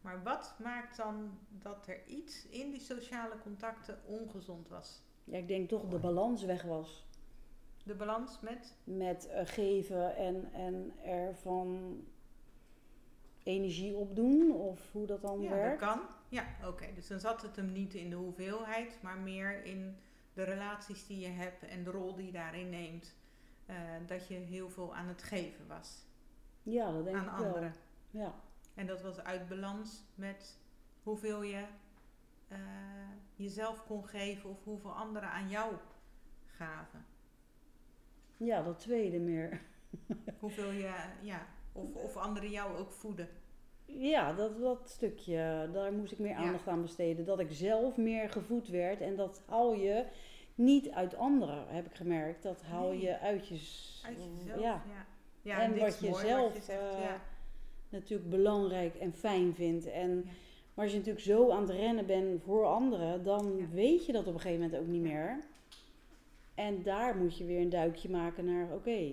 Maar wat maakt dan dat er iets in die sociale contacten ongezond was? Ja, ik denk toch de balans weg was. De balans met? Met uh, geven en, en ervan energie opdoen of hoe dat dan ja, werkt. Ja, dat kan. Ja, oké. Dus dan zat het hem niet in de hoeveelheid, maar meer in de relaties die je hebt en de rol die je daarin neemt. Uh, dat je heel veel aan het geven was. Ja, dat denk aan ik anderen. Wel. Ja. En dat was uit balans met hoeveel je uh, jezelf kon geven of hoeveel anderen aan jou gaven. Ja, dat tweede meer. hoeveel je, ja, of, of anderen jou ook voeden. Ja, dat, dat stukje, daar moest ik meer aandacht aan besteden. Dat ik zelf meer gevoed werd en dat haal je niet uit anderen, heb ik gemerkt. Dat haal je uit, je, uit jezelf. Ja. ja. ja en, wat je zelf wat je zegt, uh, natuurlijk belangrijk en fijn vindt. En, Maar als je natuurlijk zo aan het rennen bent voor anderen, dan weet je dat op een gegeven moment ook niet meer. En daar moet je weer een duikje maken naar, oké,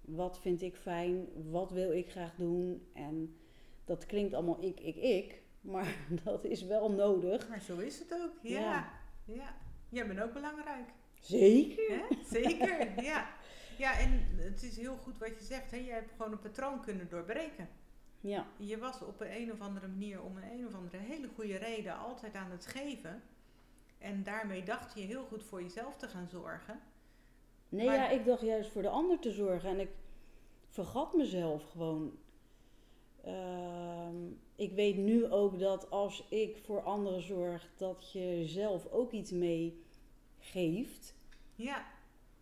wat vind ik fijn? Wat wil ik graag doen? En dat klinkt allemaal ik, ik, ik. Maar dat is wel nodig. Maar zo is het ook. Ja. ja. ja. Jij bent ook belangrijk. Zeker. Hè? Zeker, ja. Ja, en het is heel goed wat je zegt. Hè? Jij hebt gewoon een patroon kunnen doorbreken. Ja. Je was op een, een of andere manier, om een, een of andere hele goede reden, altijd aan het geven. En daarmee dacht je heel goed voor jezelf te gaan zorgen. Nee, ja, ik dacht juist voor de ander te zorgen. En ik vergat mezelf gewoon. Uh, ik weet nu ook dat als ik voor anderen zorg, dat je zelf ook iets mee geeft. Ja.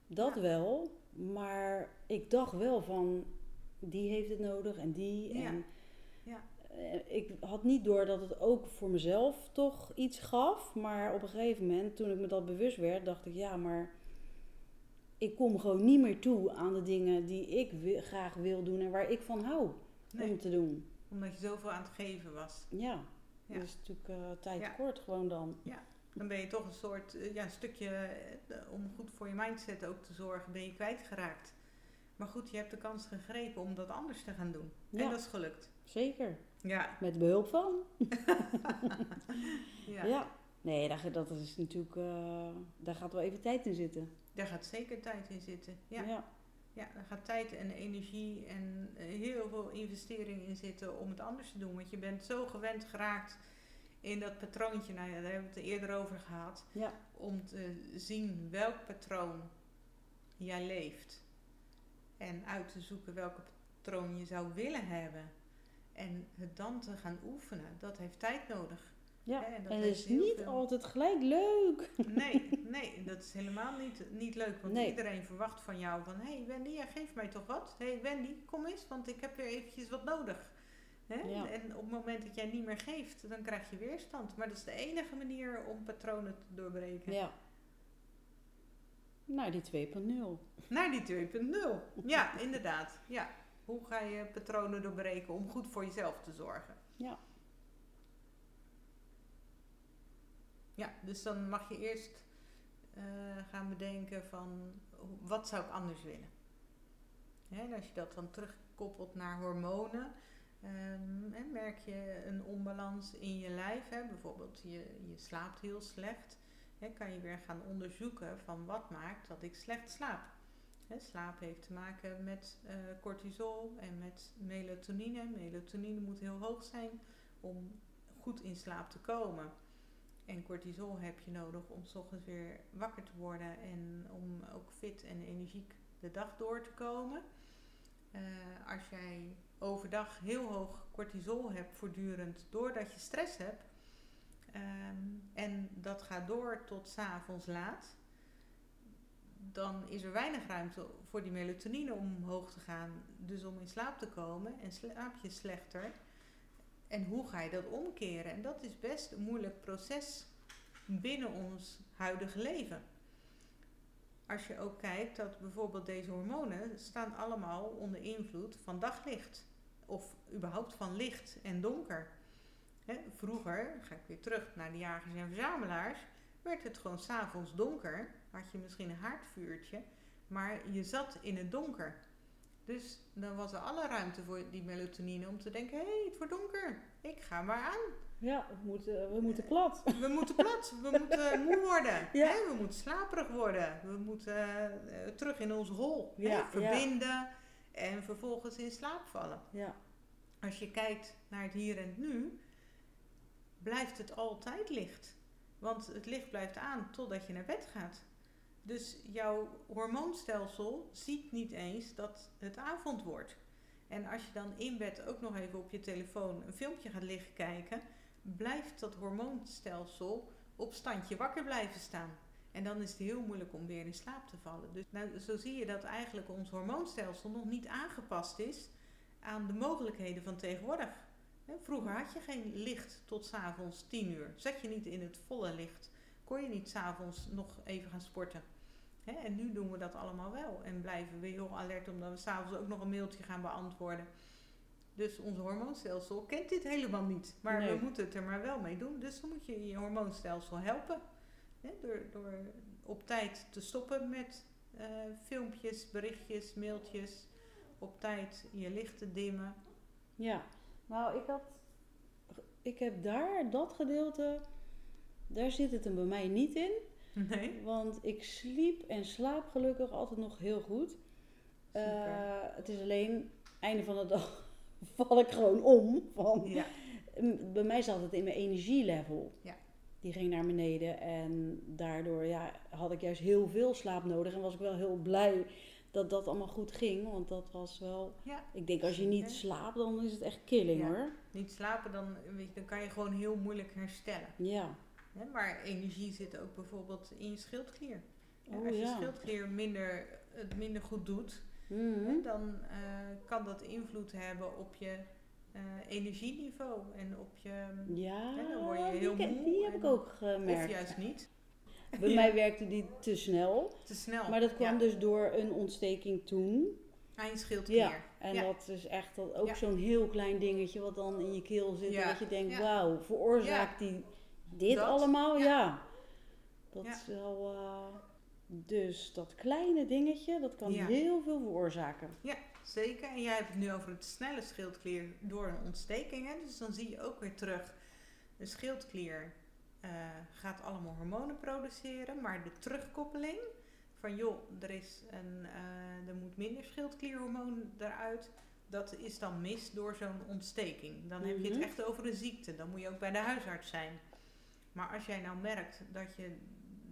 Dat wel. Maar ik dacht wel van, die heeft het nodig en die. Ja. En ja. Eh, ik had niet door dat het ook voor mezelf toch iets gaf. Maar op een gegeven moment, toen ik me dat bewust werd, dacht ik, ja, maar ik kom gewoon niet meer toe aan de dingen die ik graag wil doen en waar ik van hou nee. om te doen. Omdat je zoveel aan het geven was. Ja, ja. dat is natuurlijk uh, tijd ja. kort gewoon dan. Ja, dan ben je toch een soort, uh, ja, stukje uh, om goed voor je mindset ook te zorgen, ben je kwijtgeraakt. Maar goed, je hebt de kans gegrepen om dat anders te gaan doen. Ja. En dat is gelukt. Zeker. Ja. Met behulp van. ja. ja. Nee, dat, dat is natuurlijk, daar gaat wel even tijd in zitten. Daar gaat zeker tijd in zitten. Ja. Ja. Daar gaat tijd en energie en heel veel investering in zitten om het anders te doen. Want je bent zo gewend geraakt in dat patroontje, nou ja, daar hebben we het eerder over gehad. Ja. Om te zien welk patroon jij leeft. En uit te zoeken welke patroon je zou willen hebben. En het dan te gaan oefenen, dat heeft tijd nodig. Ja, en, dat en het is niet veel... altijd gelijk leuk. Nee, nee, dat is helemaal niet, niet leuk. Want nee. iedereen verwacht van jou van... Hé hey Wendy, ja, geef mij toch wat? Hé hey Wendy, kom eens, want ik heb weer eventjes wat nodig. Hè? Ja. En op het moment dat jij niet meer geeft, dan krijg je weerstand. Maar dat is de enige manier om patronen te doorbreken. Ja. Naar die 2.0. Naar die 2.0. Ja, inderdaad. Ja. Hoe ga je patronen doorbreken om goed voor jezelf te zorgen? Ja. Ja, dus dan mag je eerst uh, gaan bedenken van wat zou ik anders willen. Als je dat dan terugkoppelt naar hormonen, Ehm, merk je een onbalans in je lijf, hè? bijvoorbeeld je, je slaapt heel slecht, hè? kan je weer gaan onderzoeken van wat maakt dat ik slecht slaap. Hè, slaap heeft te maken met uh, cortisol en met melatonine. Melatonine moet heel hoog zijn om goed in slaap te komen. En cortisol heb je nodig om s ochtends weer wakker te worden en om ook fit en energiek de dag door te komen. Uh, als jij overdag heel hoog cortisol hebt voortdurend doordat je stress hebt. Um, en dat gaat door tot s avonds laat. Dan is er weinig ruimte voor die melatonine om omhoog te gaan. Dus om in slaap te komen en slaap je slechter. En hoe ga je dat omkeren? En dat is best een moeilijk proces binnen ons huidige leven. Als je ook kijkt dat bijvoorbeeld deze hormonen staan allemaal onder invloed van daglicht. Of überhaupt van licht en donker. Hè, vroeger, ga ik weer terug naar de jagers en verzamelaars, werd het gewoon s'avonds donker. Had je misschien een haardvuurtje, maar je zat in het donker. Dus dan was er alle ruimte voor die melatonine om te denken: hé, hey, het wordt donker, ik ga maar aan. Ja, we moeten, we moeten plat. We moeten plat, we moeten moe worden. Ja. Hè? We moeten slaperig worden. We moeten uh, terug in ons rol. Ja, hè? Verbinden ja. en vervolgens in slaap vallen. Ja. Als je kijkt naar het hier en het nu, blijft het altijd licht. Want het licht blijft aan totdat je naar bed gaat. Dus jouw hormoonstelsel ziet niet eens dat het avond wordt. En als je dan in bed ook nog even op je telefoon een filmpje gaat liggen kijken, blijft dat hormoonstelsel op standje wakker blijven staan. En dan is het heel moeilijk om weer in slaap te vallen. Dus nou, zo zie je dat eigenlijk ons hormoonstelsel nog niet aangepast is aan de mogelijkheden van tegenwoordig. Vroeger had je geen licht tot s'avonds 10 uur. Zet je niet in het volle licht. Kon je niet s'avonds nog even gaan sporten. En nu doen we dat allemaal wel. En blijven we heel alert omdat we s'avonds ook nog een mailtje gaan beantwoorden. Dus ons hormoonstelsel kent dit helemaal niet. Maar we moeten het er maar wel mee doen. Dus dan moet je je hormoonstelsel helpen. Door, door op tijd te stoppen met uh, filmpjes, berichtjes, mailtjes. Op tijd je licht te dimmen. Ja, nou ik had... Ik heb daar, dat gedeelte... Daar zit het er bij mij niet in. Nee. Want ik sliep en slaap gelukkig altijd nog heel goed. Uh, het is alleen einde van de dag val ik gewoon om. Van, ja. Bij mij zat het in mijn energielevel. Ja. Die ging naar beneden en daardoor ja, had ik juist heel veel slaap nodig. En was ik wel heel blij dat dat allemaal goed ging. Want dat was wel... Ja. Ik denk als je niet slaapt, dan is het echt killing hoor. Niet slapen, dan, weet je, dan kan je gewoon heel moeilijk herstellen. Ja. Maar energie zit ook bijvoorbeeld in je schildklier. Oh, als je schildklier minder, het minder goed doet, Mhm. dan uh, kan dat invloed hebben op je uh, energieniveau en op je. Ja, dan word je heel die, moe. Die heb ik ook gemerkt. Of juist niet. Bij mij werkte die te snel. Te snel. Maar dat kwam dus door een ontsteking toen. Aan je schildklier. Ja, en dat is echt dat ook zo'n heel klein dingetje wat dan in je keel zit. En dat je denkt, wauw, veroorzaakt die dit allemaal? Ja. Dat is wel... Uh, dus dat kleine dingetje, dat kan heel veel veroorzaken. Ja, zeker. En jij hebt het nu over het snelle schildklier door een ontsteking. Hè? Dus dan zie je ook weer terug. De schildklier uh, gaat allemaal hormonen produceren, maar de terugkoppeling van joh, er, is een, uh, er moet minder schildklierhormoon eruit. Dat is dan mis door zo'n ontsteking. Dan heb je het mhm. echt over een ziekte. Dan moet je ook bij de huisarts zijn. Maar als jij nou merkt dat je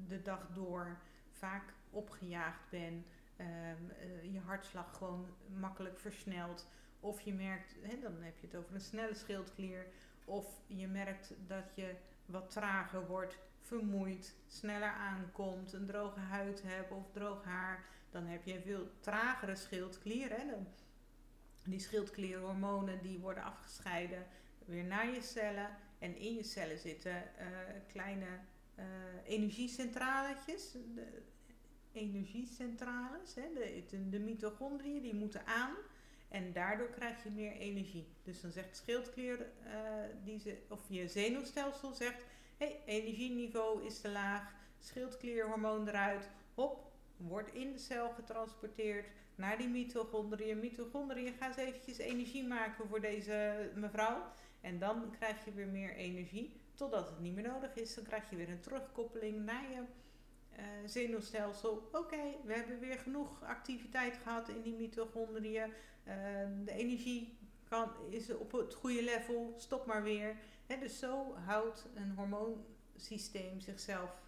de dag door vaak opgejaagd ben, um, je hartslag gewoon makkelijk versnelt. Of je merkt, hè, dan heb je het over een snelle schildklier. Of je merkt dat je wat trager wordt, vermoeid, sneller aankomt, een droge huid hebt of droog haar. Dan heb je een veel tragere schildklier. Hè. Die schildklierhormonen die worden afgescheiden weer naar je cellen. En in je cellen zitten uh, kleine uh, energiecentraletjes, de energiecentrales, hè, de, de, mitochondriën, die moeten aan. En daardoor krijg je meer energie. Dus dan zegt schildklier, uh, die ze, of je zenuwstelsel zegt, hey, energieniveau is te laag, schildklierhormoon eruit, hop, wordt in de cel getransporteerd, naar die mitochondriën. Mitochondriën, ga eens eventjes energie maken voor deze mevrouw. En dan krijg je weer meer energie, totdat het niet meer nodig is. Dan krijg je weer een terugkoppeling naar je uh, zenuwstelsel. Oké, we hebben weer genoeg activiteit gehad in die mitochondriën. Uh, de energie kan, is op het goede level, stop maar weer. dus zo houdt een hormoonsysteem zichzelf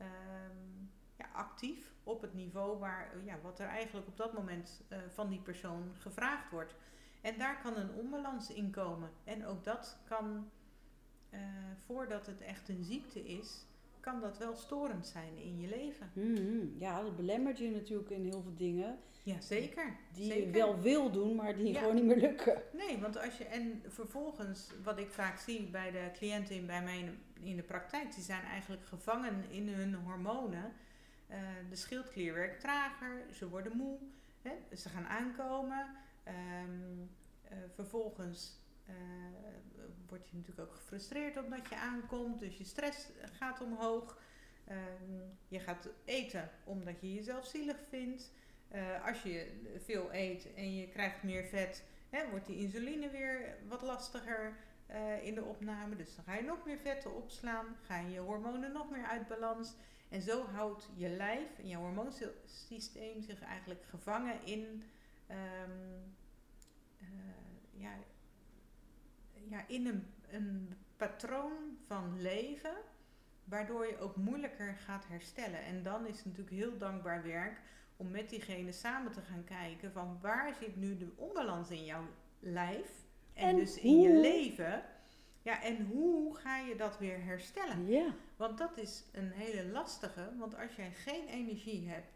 um, ja, actief op het niveau waar, ja, wat er eigenlijk op dat moment uh, van die persoon gevraagd wordt. En daar kan een onbalans in komen. En ook dat kan, uh, voordat het echt een ziekte is, kan dat wel storend zijn in je leven. Mm Ja, dat belemmert je natuurlijk in heel veel dingen. Ja, zeker. Die zeker. je wel wil doen, maar die gewoon niet meer lukken. Nee, want als je, en vervolgens, wat ik vaak zie bij de cliënten in, bij mij in de praktijk, die zijn eigenlijk gevangen in hun hormonen. Uh, de schildklier werkt trager, ze worden moe, hè, ze gaan aankomen. Um, vervolgens uh, word je natuurlijk ook gefrustreerd omdat je aankomt, dus je stress gaat omhoog. Uh, je gaat eten omdat je jezelf zielig vindt. Uh, als je veel eet en je krijgt meer vet, hè, wordt die insuline weer wat lastiger in de opname. Dus dan ga je nog meer vetten opslaan, gaan je hormonen nog meer uit balans. En zo houdt je lijf en je hormoonsysteem zich eigenlijk gevangen in um, ja, ja, in een, een patroon van leven, waardoor je ook moeilijker gaat herstellen. En dan is het natuurlijk heel dankbaar werk om met diegene samen te gaan kijken van waar zit nu de onbalans in jouw lijf en, dus in je leven. Ja, en hoe ga je dat weer herstellen? Ja. Want dat is een hele lastige, want als jij geen energie hebt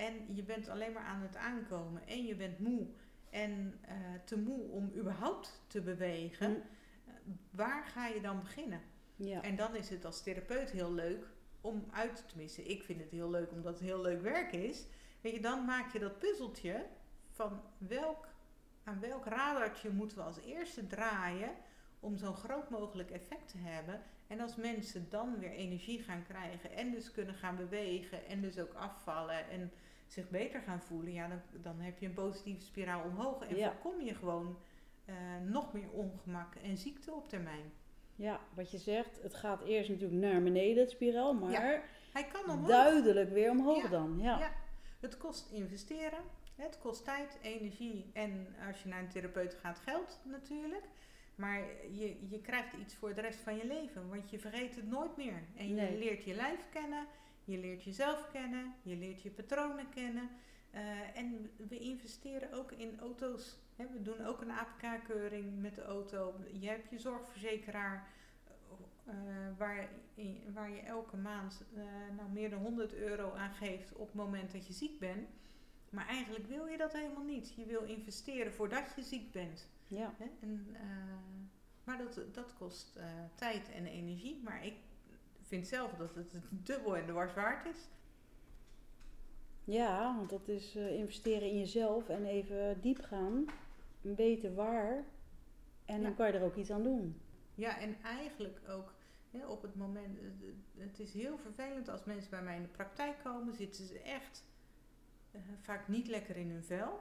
en je bent alleen maar aan het aankomen en je bent moe en uh, te moe om überhaupt te bewegen, mm. waar ga je dan beginnen? Ja. En dan is het als therapeut heel leuk om uit te missen. Ik vind het heel leuk omdat het heel leuk werk is. Weet je, dan maak je dat puzzeltje van welk, aan welk radartje moeten we als eerste draaien om zo'n groot mogelijk effect te hebben. En als mensen dan weer energie gaan krijgen en dus kunnen gaan bewegen en dus ook afvallen en zich beter gaan voelen, ja, dan, dan heb je een positieve spiraal omhoog en ja. voorkom je gewoon uh, nog meer ongemak en ziekte op termijn. Ja, wat je zegt, het gaat eerst natuurlijk naar beneden, het spiraal, maar ja, hij kan omhoog. duidelijk weer omhoog ja, dan. Ja. ja, het kost investeren, het kost tijd, energie en als je naar een therapeut gaat, geld natuurlijk. Maar je, je krijgt iets voor de rest van je leven, want je vergeet het nooit meer. En je leert je lijf kennen, je leert jezelf kennen, je leert je patronen kennen. Uh, en we investeren ook in auto's. Hè, we doen ook een APK-keuring met de auto. Je hebt je zorgverzekeraar uh, waar, waar je elke maand uh, nou, meer dan 100 euro aan geeft op het moment dat je ziek bent. Maar eigenlijk wil je dat helemaal niet. Je wil investeren voordat je ziek bent. Ja. En, maar dat, dat kost tijd en energie. Maar ik vind zelf dat het dubbel en dwars waard is. Ja, want dat is uh, investeren in jezelf en even diep gaan, weten waar. En ja. dan kan je er ook iets aan doen. Ja, en eigenlijk ook hè, op het moment, het is heel vervelend als mensen bij mij in de praktijk komen, zitten ze echt uh, vaak niet lekker in hun vel.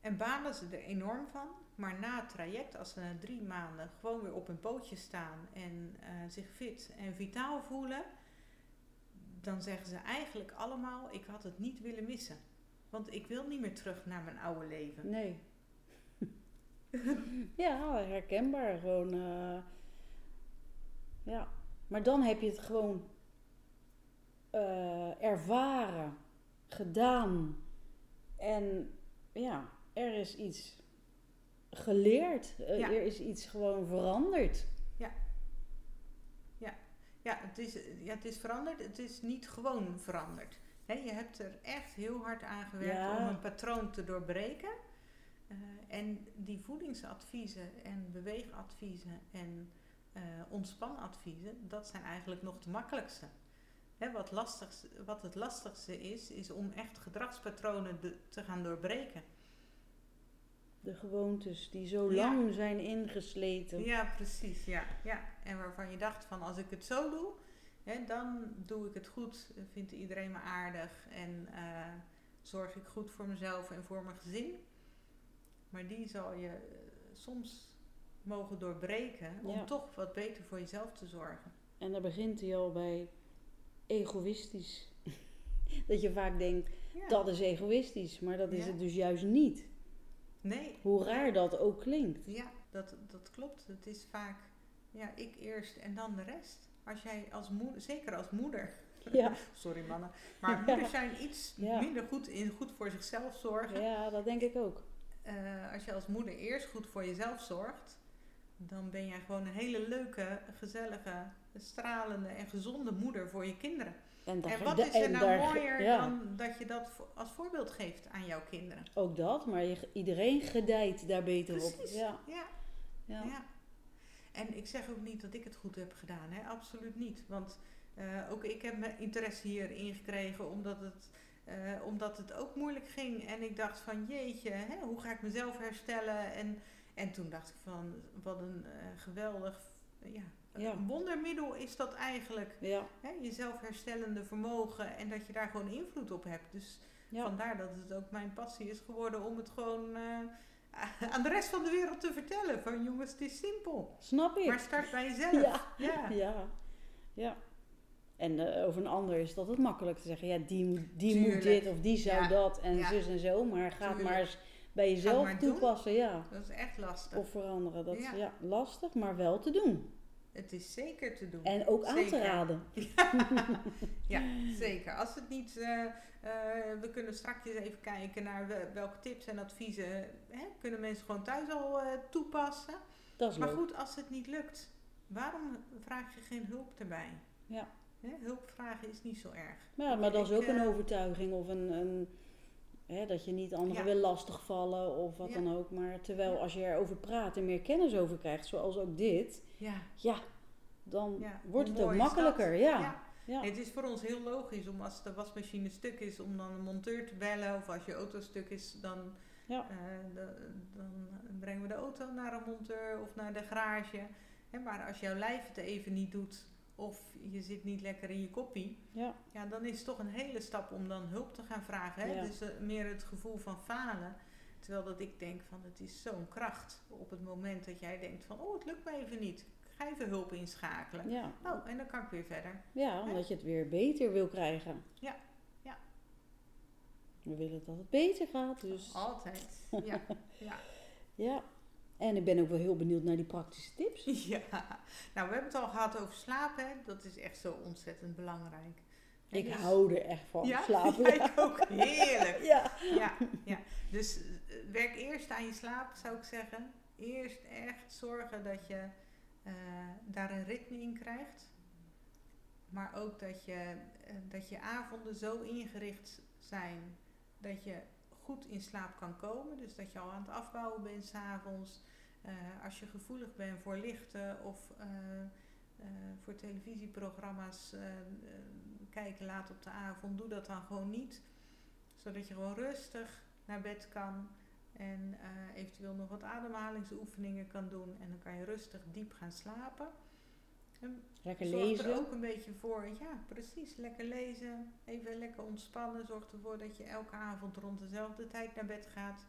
En balen ze er enorm van. Maar na het traject, als ze na drie maanden gewoon weer op hun pootje staan en uh, zich fit en vitaal voelen, dan zeggen ze eigenlijk allemaal: Ik had het niet willen missen. Want ik wil niet meer terug naar mijn oude leven. Nee. ja, herkenbaar. Gewoon. Uh, ja. Maar dan heb je het gewoon uh, ervaren, gedaan. En ja, er is iets geleerd. Uh, ja. Er is iets gewoon veranderd. Ja. Ja, ja, het is, ja, het is veranderd. Het is niet gewoon veranderd. He, je hebt er echt heel hard aan gewerkt ja. om een patroon te doorbreken. Uh, en die voedingsadviezen en beweegadviezen en uh, ontspanadviezen, dat zijn eigenlijk nog de makkelijkste. He, wat, lastigste, wat het lastigste is, is om echt gedragspatronen de, te gaan doorbreken de gewoontes die zo lang zijn ingesleten. Ja, precies. Ja, ja. En waarvan je dacht van als ik het zo doe, hè, dan doe ik het goed. Vindt iedereen me aardig. En uh, zorg ik goed voor mezelf en voor mijn gezin. Maar die zal je eh, soms mogen doorbreken om Ja. toch wat beter voor jezelf te zorgen. En daar begint hij al bij egoïstisch. dat je vaak denkt, Ja. dat is egoïstisch, maar dat is het dus juist niet. Nee, Hoe raar dat ook klinkt. ja, dat, dat klopt. Het is vaak ja, ik eerst en dan de rest. Als jij als moeder, zeker als moeder, Ja, sorry mannen, maar Ja. moeders zijn iets Ja. minder goed in goed voor zichzelf zorgen. ja dat denk ik ook. Eh, als je als moeder eerst goed voor jezelf zorgt, dan ben jij gewoon een hele leuke, gezellige, stralende en gezonde moeder voor je kinderen. En, daar- En wat is er nou daar- mooier ja, dan dat je dat als voorbeeld geeft aan jouw kinderen? Ook dat, maar je, iedereen gedijt daar beter op. Ja, ja. ja. En ik zeg ook niet dat ik het goed heb gedaan, hè? absoluut niet. Want eh, ook ik heb mijn interesse hierin gekregen omdat het, eh, omdat het ook moeilijk ging. En ik dacht van jeetje, hè, hoe ga ik mezelf herstellen? En, en toen dacht ik van wat een eh, geweldig ja, Ja. een wondermiddel is dat eigenlijk. ja. Hè? Jezelf herstellende vermogen en dat je daar gewoon invloed op hebt. Dus ja. vandaar dat het ook mijn passie is geworden om het gewoon eh, aan de rest van de wereld te vertellen. Van jongens, het is simpel. Snap ik. Maar start bij jezelf. Ja. Ja. Ja. En eh, over een ander is dat het makkelijk te zeggen. Ja, die, moet- die moet dit of die zou dat en zus en zo. Maar ga Tuurlijk. maar eens bij jezelf doen. toepassen. Ja. Dat is echt lastig. Of veranderen. Dat is ja, lastig, maar wel te doen. Het is zeker te doen. En ook aan te raden. Ja, zeker. Als het niet, eh, eh, we kunnen straks even kijken naar we- welke tips en adviezen hè, kunnen mensen gewoon thuis al eh, toepassen. Dat is Maar leuk. goed, als het niet lukt, waarom vraag je geen hulp erbij? Ja. Hè, hulp vragen is niet zo erg. Ja, maar dat is ook een overtuiging of een, een hè, dat je niet anderen Ja. wil lastigvallen of wat Ja. dan ook. Maar terwijl als je erover praat en meer kennis over krijgt, zoals ook dit, Ja, ja, dan wordt het ook makkelijker. Ja. ja. Het is voor ons heel logisch om als de wasmachine stuk is, om dan een monteur te bellen. Of als je auto stuk is, dan, Ja. eh, de- dan brengen we de auto naar een monteur of naar de garage. Hè, maar als jouw lijf het even niet doet of je zit niet lekker in je koppie, Ja. ja, dan is het toch een hele stap om dan hulp te gaan vragen. Hè? Ja. Dus eh, meer het gevoel van falen. Terwijl dat ik denk van het is zo'n kracht op het moment dat jij denkt van oh het lukt me even niet. Ik ga even hulp inschakelen. Ja. Oh, en dan kan ik weer verder. ja, omdat je het weer beter wil krijgen. Ja, ja. We willen dat het beter gaat, dus Altijd. Ja, ja. ja. En ik ben ook wel heel benieuwd naar die praktische tips. ja. Nou, we hebben het al gehad over slapen. Hè? Dat is echt zo ontzettend belangrijk. Ik dus- hou er echt van, ja? slapen. Ja, ik ook. Heerlijk. Ja. Ja, ja. Dus eh, werk eerst aan je slaap, zou ik zeggen. Eerst echt zorgen dat je eh, daar een ritme in krijgt. Maar ook dat je, eh, dat je avonden zo ingericht zijn dat je goed in slaap kan komen. Dus dat je al aan het afbouwen bent s'avonds. Eh als je gevoelig bent voor lichten of eh, eh, voor televisieprogramma's kijken laat op de avond, doe dat dan gewoon niet zodat je gewoon rustig naar bed kan en eventueel nog wat ademhalingsoefeningen kan doen. En dan kan je rustig diep gaan slapen. Lekker zorg lezen. er ook een beetje voor, ja precies, lekker lezen. Even lekker ontspannen. Zorg ervoor dat je elke avond rond dezelfde tijd naar bed gaat.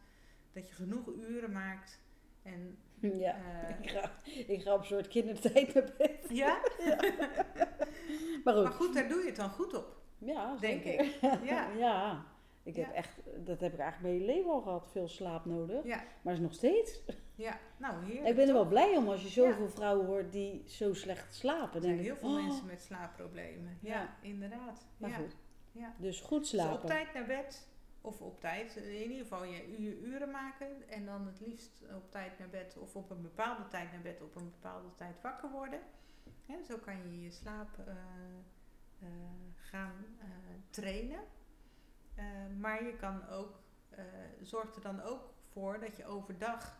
Dat je genoeg uren maakt. En Ja, eh, ik, ga, ik ga op een soort kindertijd naar bed. ja, Maar goed, maar goed, daar doe je het dan goed op, ja, denk zeker. ik. Ja, Ja, ik heb Ja. echt, dat heb ik eigenlijk mijn hele leven al gehad, veel slaap nodig. ja, Maar is nog steeds. Ja. Nou, heerlijk. ik ben er wel blij om als je zoveel vrouwen hoort die zo slecht slapen. Er zijn ik, heel veel oh, mensen met slaapproblemen. Ja, Ja. inderdaad. Maar ja. goed, Ja. dus goed Dus slapen. op tijd naar bed. Of op tijd. In ieder geval je, je uren maken. En dan het liefst op tijd naar bed. Of op een bepaalde tijd naar bed. Op een bepaalde tijd wakker worden. Hè, zo kan je je slaap eh, eh, gaan eh, trainen. Eh, maar je kan ook, eh zorg er dan ook voor dat je overdag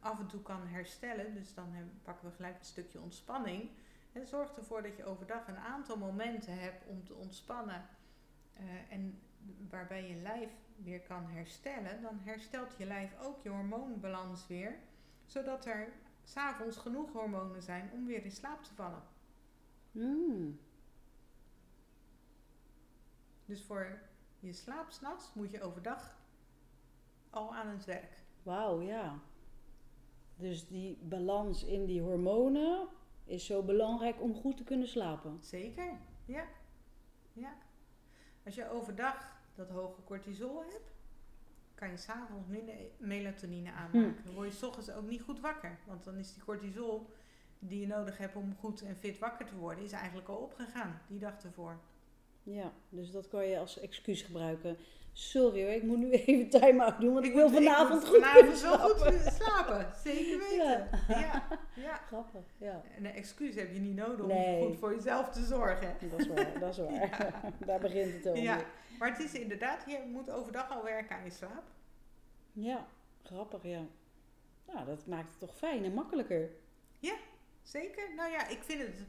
af en toe kan herstellen. Dus dan pakken we gelijk een stukje ontspanning. En zorg ervoor dat je overdag een aantal momenten hebt om te ontspannen. eh, en waarbij je lijf weer kan herstellen. Dan herstelt je lijf ook je hormoonbalans weer. Zodat er s'avonds genoeg hormonen zijn om weer in slaap te vallen. Mm, Dus voor je slaapt s'nachts, moet je overdag al aan het werk. Wauw, ja. Dus die balans in die hormonen is zo belangrijk om goed te kunnen slapen. Zeker, ja. ja. Als je overdag dat hoge cortisol hebt, kan je s'avonds minder melatonine aanmaken. Dan word je s ochtends ook niet goed wakker. Want dan is die cortisol die je nodig hebt om goed en fit wakker te worden, is eigenlijk al opgegaan die dag ervoor. Ja, dus dat kan je als excuus gebruiken. Sorry hoor, ik moet nu even time-out doen, want ik, wil vanavond moet goed vanavond wel goed slapen. slapen. Zeker weten. Ja. Ja. Ja, Grappig, ja. En een excuus heb je niet nodig Nee. om goed voor jezelf te zorgen. Dat is waar, dat is waar. Daar begint het over. Ja, maar het is inderdaad, je moet overdag al werken aan je slaap. Ja, grappig, ja. Nou, dat maakt het toch fijn en makkelijker. Zeker. Nou ja, ik vind het.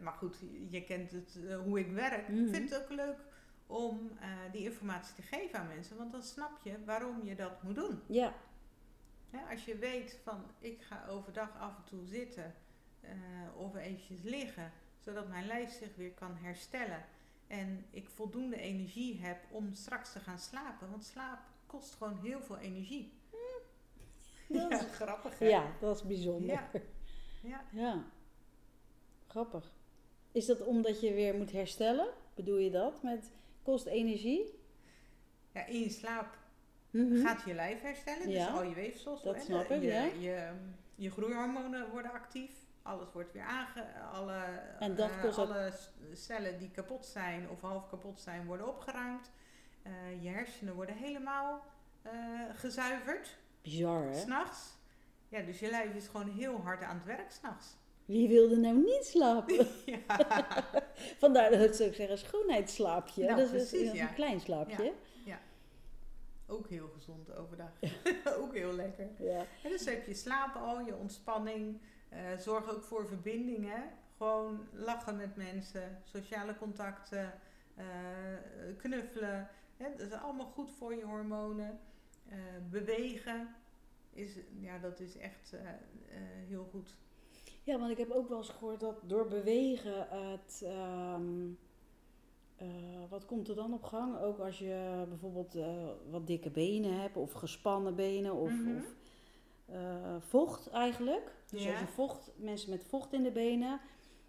Maar goed, je kent het, eh, hoe ik werk. Mhm. Ik vind het ook leuk om eh, die informatie te geven aan mensen. Want dan snap je waarom je dat moet doen. Ja, Ja, als je weet van ik ga overdag af en toe zitten eh, of eventjes liggen, zodat mijn lijf zich weer kan herstellen. En ik voldoende energie heb om straks te gaan slapen. Want slaap kost gewoon heel veel energie. dat Ja, is- grappig hè? ja dat is bijzonder. Ja. Ja. Ja, grappig. Is dat omdat je weer moet herstellen? Bedoel je dat? Met kost energie? ja, in je slaap Mhm. gaat je lijf herstellen. Dus Ja, al je weefsels. dat hè, snap de- ik, je, ja. Je, je groeihormonen worden actief. Alles wordt weer aange... Alle, En dat eh, kost alle cellen die kapot zijn of half kapot zijn, worden opgeruimd. Eh, je hersenen worden helemaal eh, gezuiverd. Bizar, hè? S'nachts. Ja, dus je lijf is gewoon heel hard aan het werk s'nachts. Wie wilde nou niet slapen? ja. Vandaar dat ze ook zeggen schoonheidsslaapje. Nou, dat is precies, een ja. klein slaapje. Ook heel gezond overdag. ook heel lekker. Ja. En dus heb je slapen al, je ontspanning. eh, zorg ook voor verbindingen. Gewoon lachen met mensen, sociale contacten, eh, knuffelen. Hè, dat is allemaal goed voor je hormonen. Eh, bewegen, is, ja, dat is echt heel goed. Ja, want ik heb ook wel eens gehoord dat door bewegen het. ehm, eh, wat komt er dan op gang? Ook als je bijvoorbeeld eh, wat dikke benen hebt, of gespannen benen, of, Mhm. of eh, vocht eigenlijk. Dus Ja. als je vocht, mensen met vocht in de benen,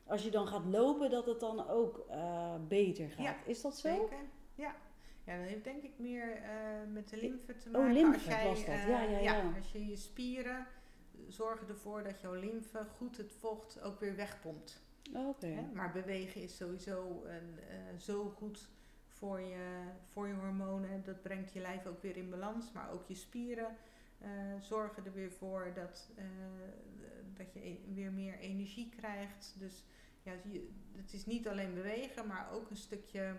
als je dan gaat lopen, dat het dan ook beter gaat. Ja, Is dat zo? Zeker? Ja. Ja, dat heeft denk ik meer met de lymfe te Oh, maken. lymfe als jij, was dat. Ja, ja, ja. Als je je spieren zorgen ervoor dat jouw lymfe goed het vocht ook weer wegpompt. Oh, Oké. Maar bewegen is sowieso een, eh, zo goed voor je, voor je hormonen. Dat brengt je lijf ook weer in balans. Maar ook je spieren eh, zorgen er weer voor dat, eh, dat je e- weer meer energie krijgt. Dus ja, je, het is niet alleen bewegen, maar ook een stukje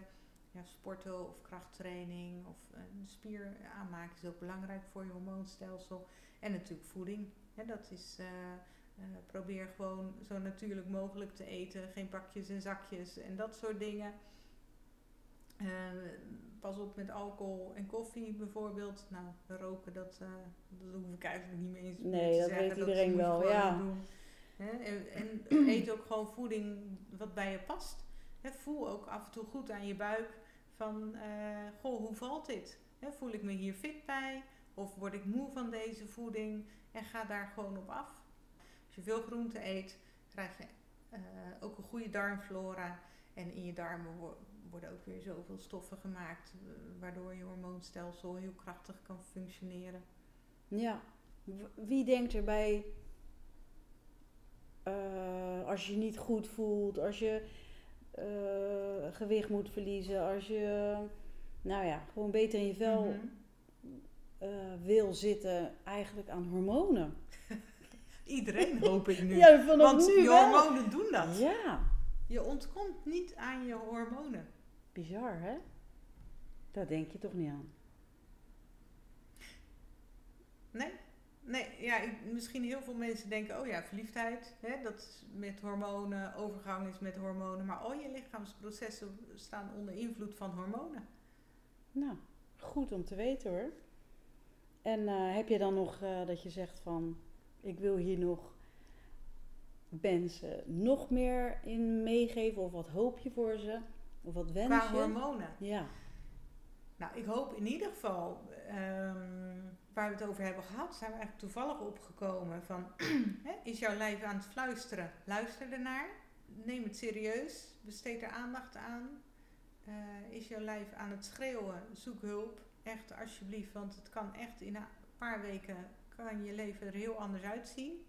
ja, sporten of krachttraining of een spier aanmaken is ook belangrijk voor je hormoonstelsel. En natuurlijk voeding. Dat is, eh, eh, probeer gewoon zo natuurlijk mogelijk te eten. Geen pakjes en zakjes en dat soort dingen. Eh, pas op met alcohol en koffie bijvoorbeeld. Nou, roken, dat, dat hoef ik eigenlijk niet meer eens Nee, te dat zeggen. weet iedereen moet je wel, ja. doen. En, en eet ook gewoon voeding wat bij je past. Voel ook af en toe goed aan je buik van, goh, hoe valt dit? Voel ik me hier fit bij? Of word ik moe van deze voeding? En ga daar gewoon op af. Als je veel groente eet, krijg je eh, ook een goede darmflora. En in je darmen wo- worden ook weer zoveel stoffen gemaakt, eh, waardoor je hormoonstelsel heel krachtig kan functioneren. Ja. Wie denkt erbij, eh, als je je niet goed voelt, als je gewicht moet verliezen, als je, nou ja, gewoon beter in je vel Mhm. Eh, wil zitten, eigenlijk aan hormonen? Iedereen hoop ik nu. Ja, vanaf Want nu je wel. hormonen doen dat. Ja, Je ontkomt niet aan je hormonen. bizar hè? Daar denk je toch niet aan. Nee? Nee, ja, ik- misschien heel veel mensen denken, oh ja, verliefdheid, hè, dat is met hormonen, overgang is met hormonen, maar al je lichaamsprocessen staan onder invloed van hormonen. Nou, goed om te weten hoor. En eh, heb je dan nog eh, dat je zegt van, ik wil hier nog mensen nog meer in meegeven? Of wat hoop je voor ze? Of wat wens Qua je? hormonen. Ja, Nou, ik hoop in ieder geval, ehm, waar we het over hebben gehad, zijn we eigenlijk toevallig opgekomen van, is jouw lijf aan het fluisteren? Luister ernaar, neem het serieus, besteed er aandacht aan. Eh, is jouw lijf aan het schreeuwen? Zoek hulp, echt alsjeblieft, want het kan echt in een paar weken, kan je leven er heel anders uitzien.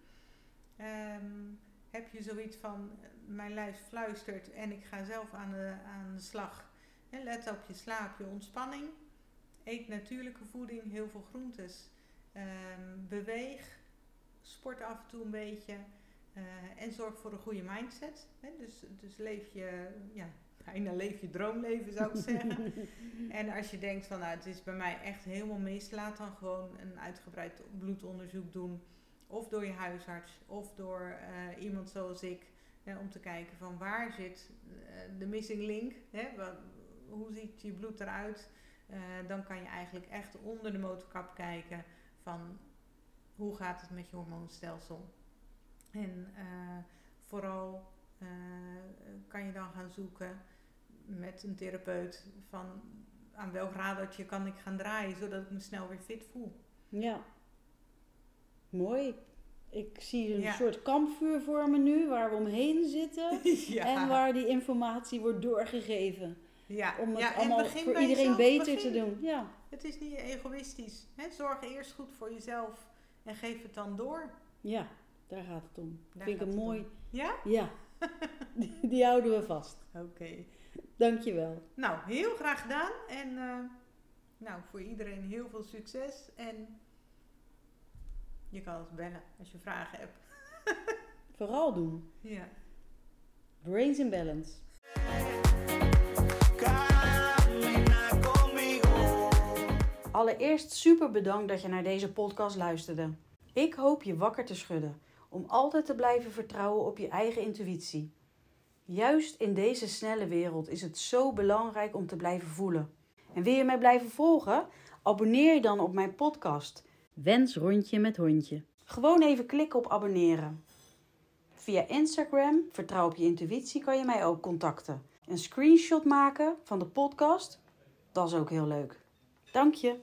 Ehm, heb je zoiets van, mijn lijf fluistert en ik ga zelf aan de, aan de slag let op je slaap, je ontspanning. Eet natuurlijke voeding, heel veel groentes. Ehm, beweeg. Sport af en toe een beetje. Uh, en zorg voor een goede mindset. dus, dus leef je, ja, bijna leef je droomleven zou ik zeggen. en als je denkt van nou het is bij mij echt helemaal mis, laat dan gewoon een uitgebreid bloedonderzoek doen. Of door je huisarts of door uh, iemand zoals ik. om te kijken van waar zit uh, de missing link. Hè, hoe ziet je bloed eruit? Uh, dan kan je eigenlijk echt onder de motorkap kijken van hoe gaat het met je hormoonstelsel. En vooral kan je dan gaan zoeken met een therapeut van aan welk radertje kan ik gaan draaien zodat ik me snel weer fit voel. Ja, mooi. Ik zie een soort kampvuur voor me nu waar we omheen zitten ja. en waar die informatie wordt doorgegeven. Ja, om het ja, allemaal voor iedereen beter te doen. Ja. Het is niet egoïstisch. Hè? Zorg eerst goed voor jezelf en geef het dan door. Ja, daar gaat het om. Daar Vind ik een mooi. Ja? Ja. die, die, houden we vast. Oké. Okay. Dankjewel. Nou, heel graag gedaan. En uh, nou, voor iedereen heel veel succes. En je kan ons bellen als je vragen hebt. Vooral doen. Ja. Brains in balance. Allereerst super bedankt dat je naar deze podcast luisterde. Ik hoop je wakker te schudden om altijd te blijven vertrouwen op je eigen intuïtie. Juist in deze snelle wereld is het zo belangrijk om te blijven voelen. En wil je mij blijven volgen? Abonneer je dan op mijn podcast Wens rondje met hondje. Gewoon even klikken op abonneren. Via Instagram, vertrouw op je intuïtie, kan je mij ook contacten. Een screenshot maken van de podcast, dat is ook heel leuk. Dank je.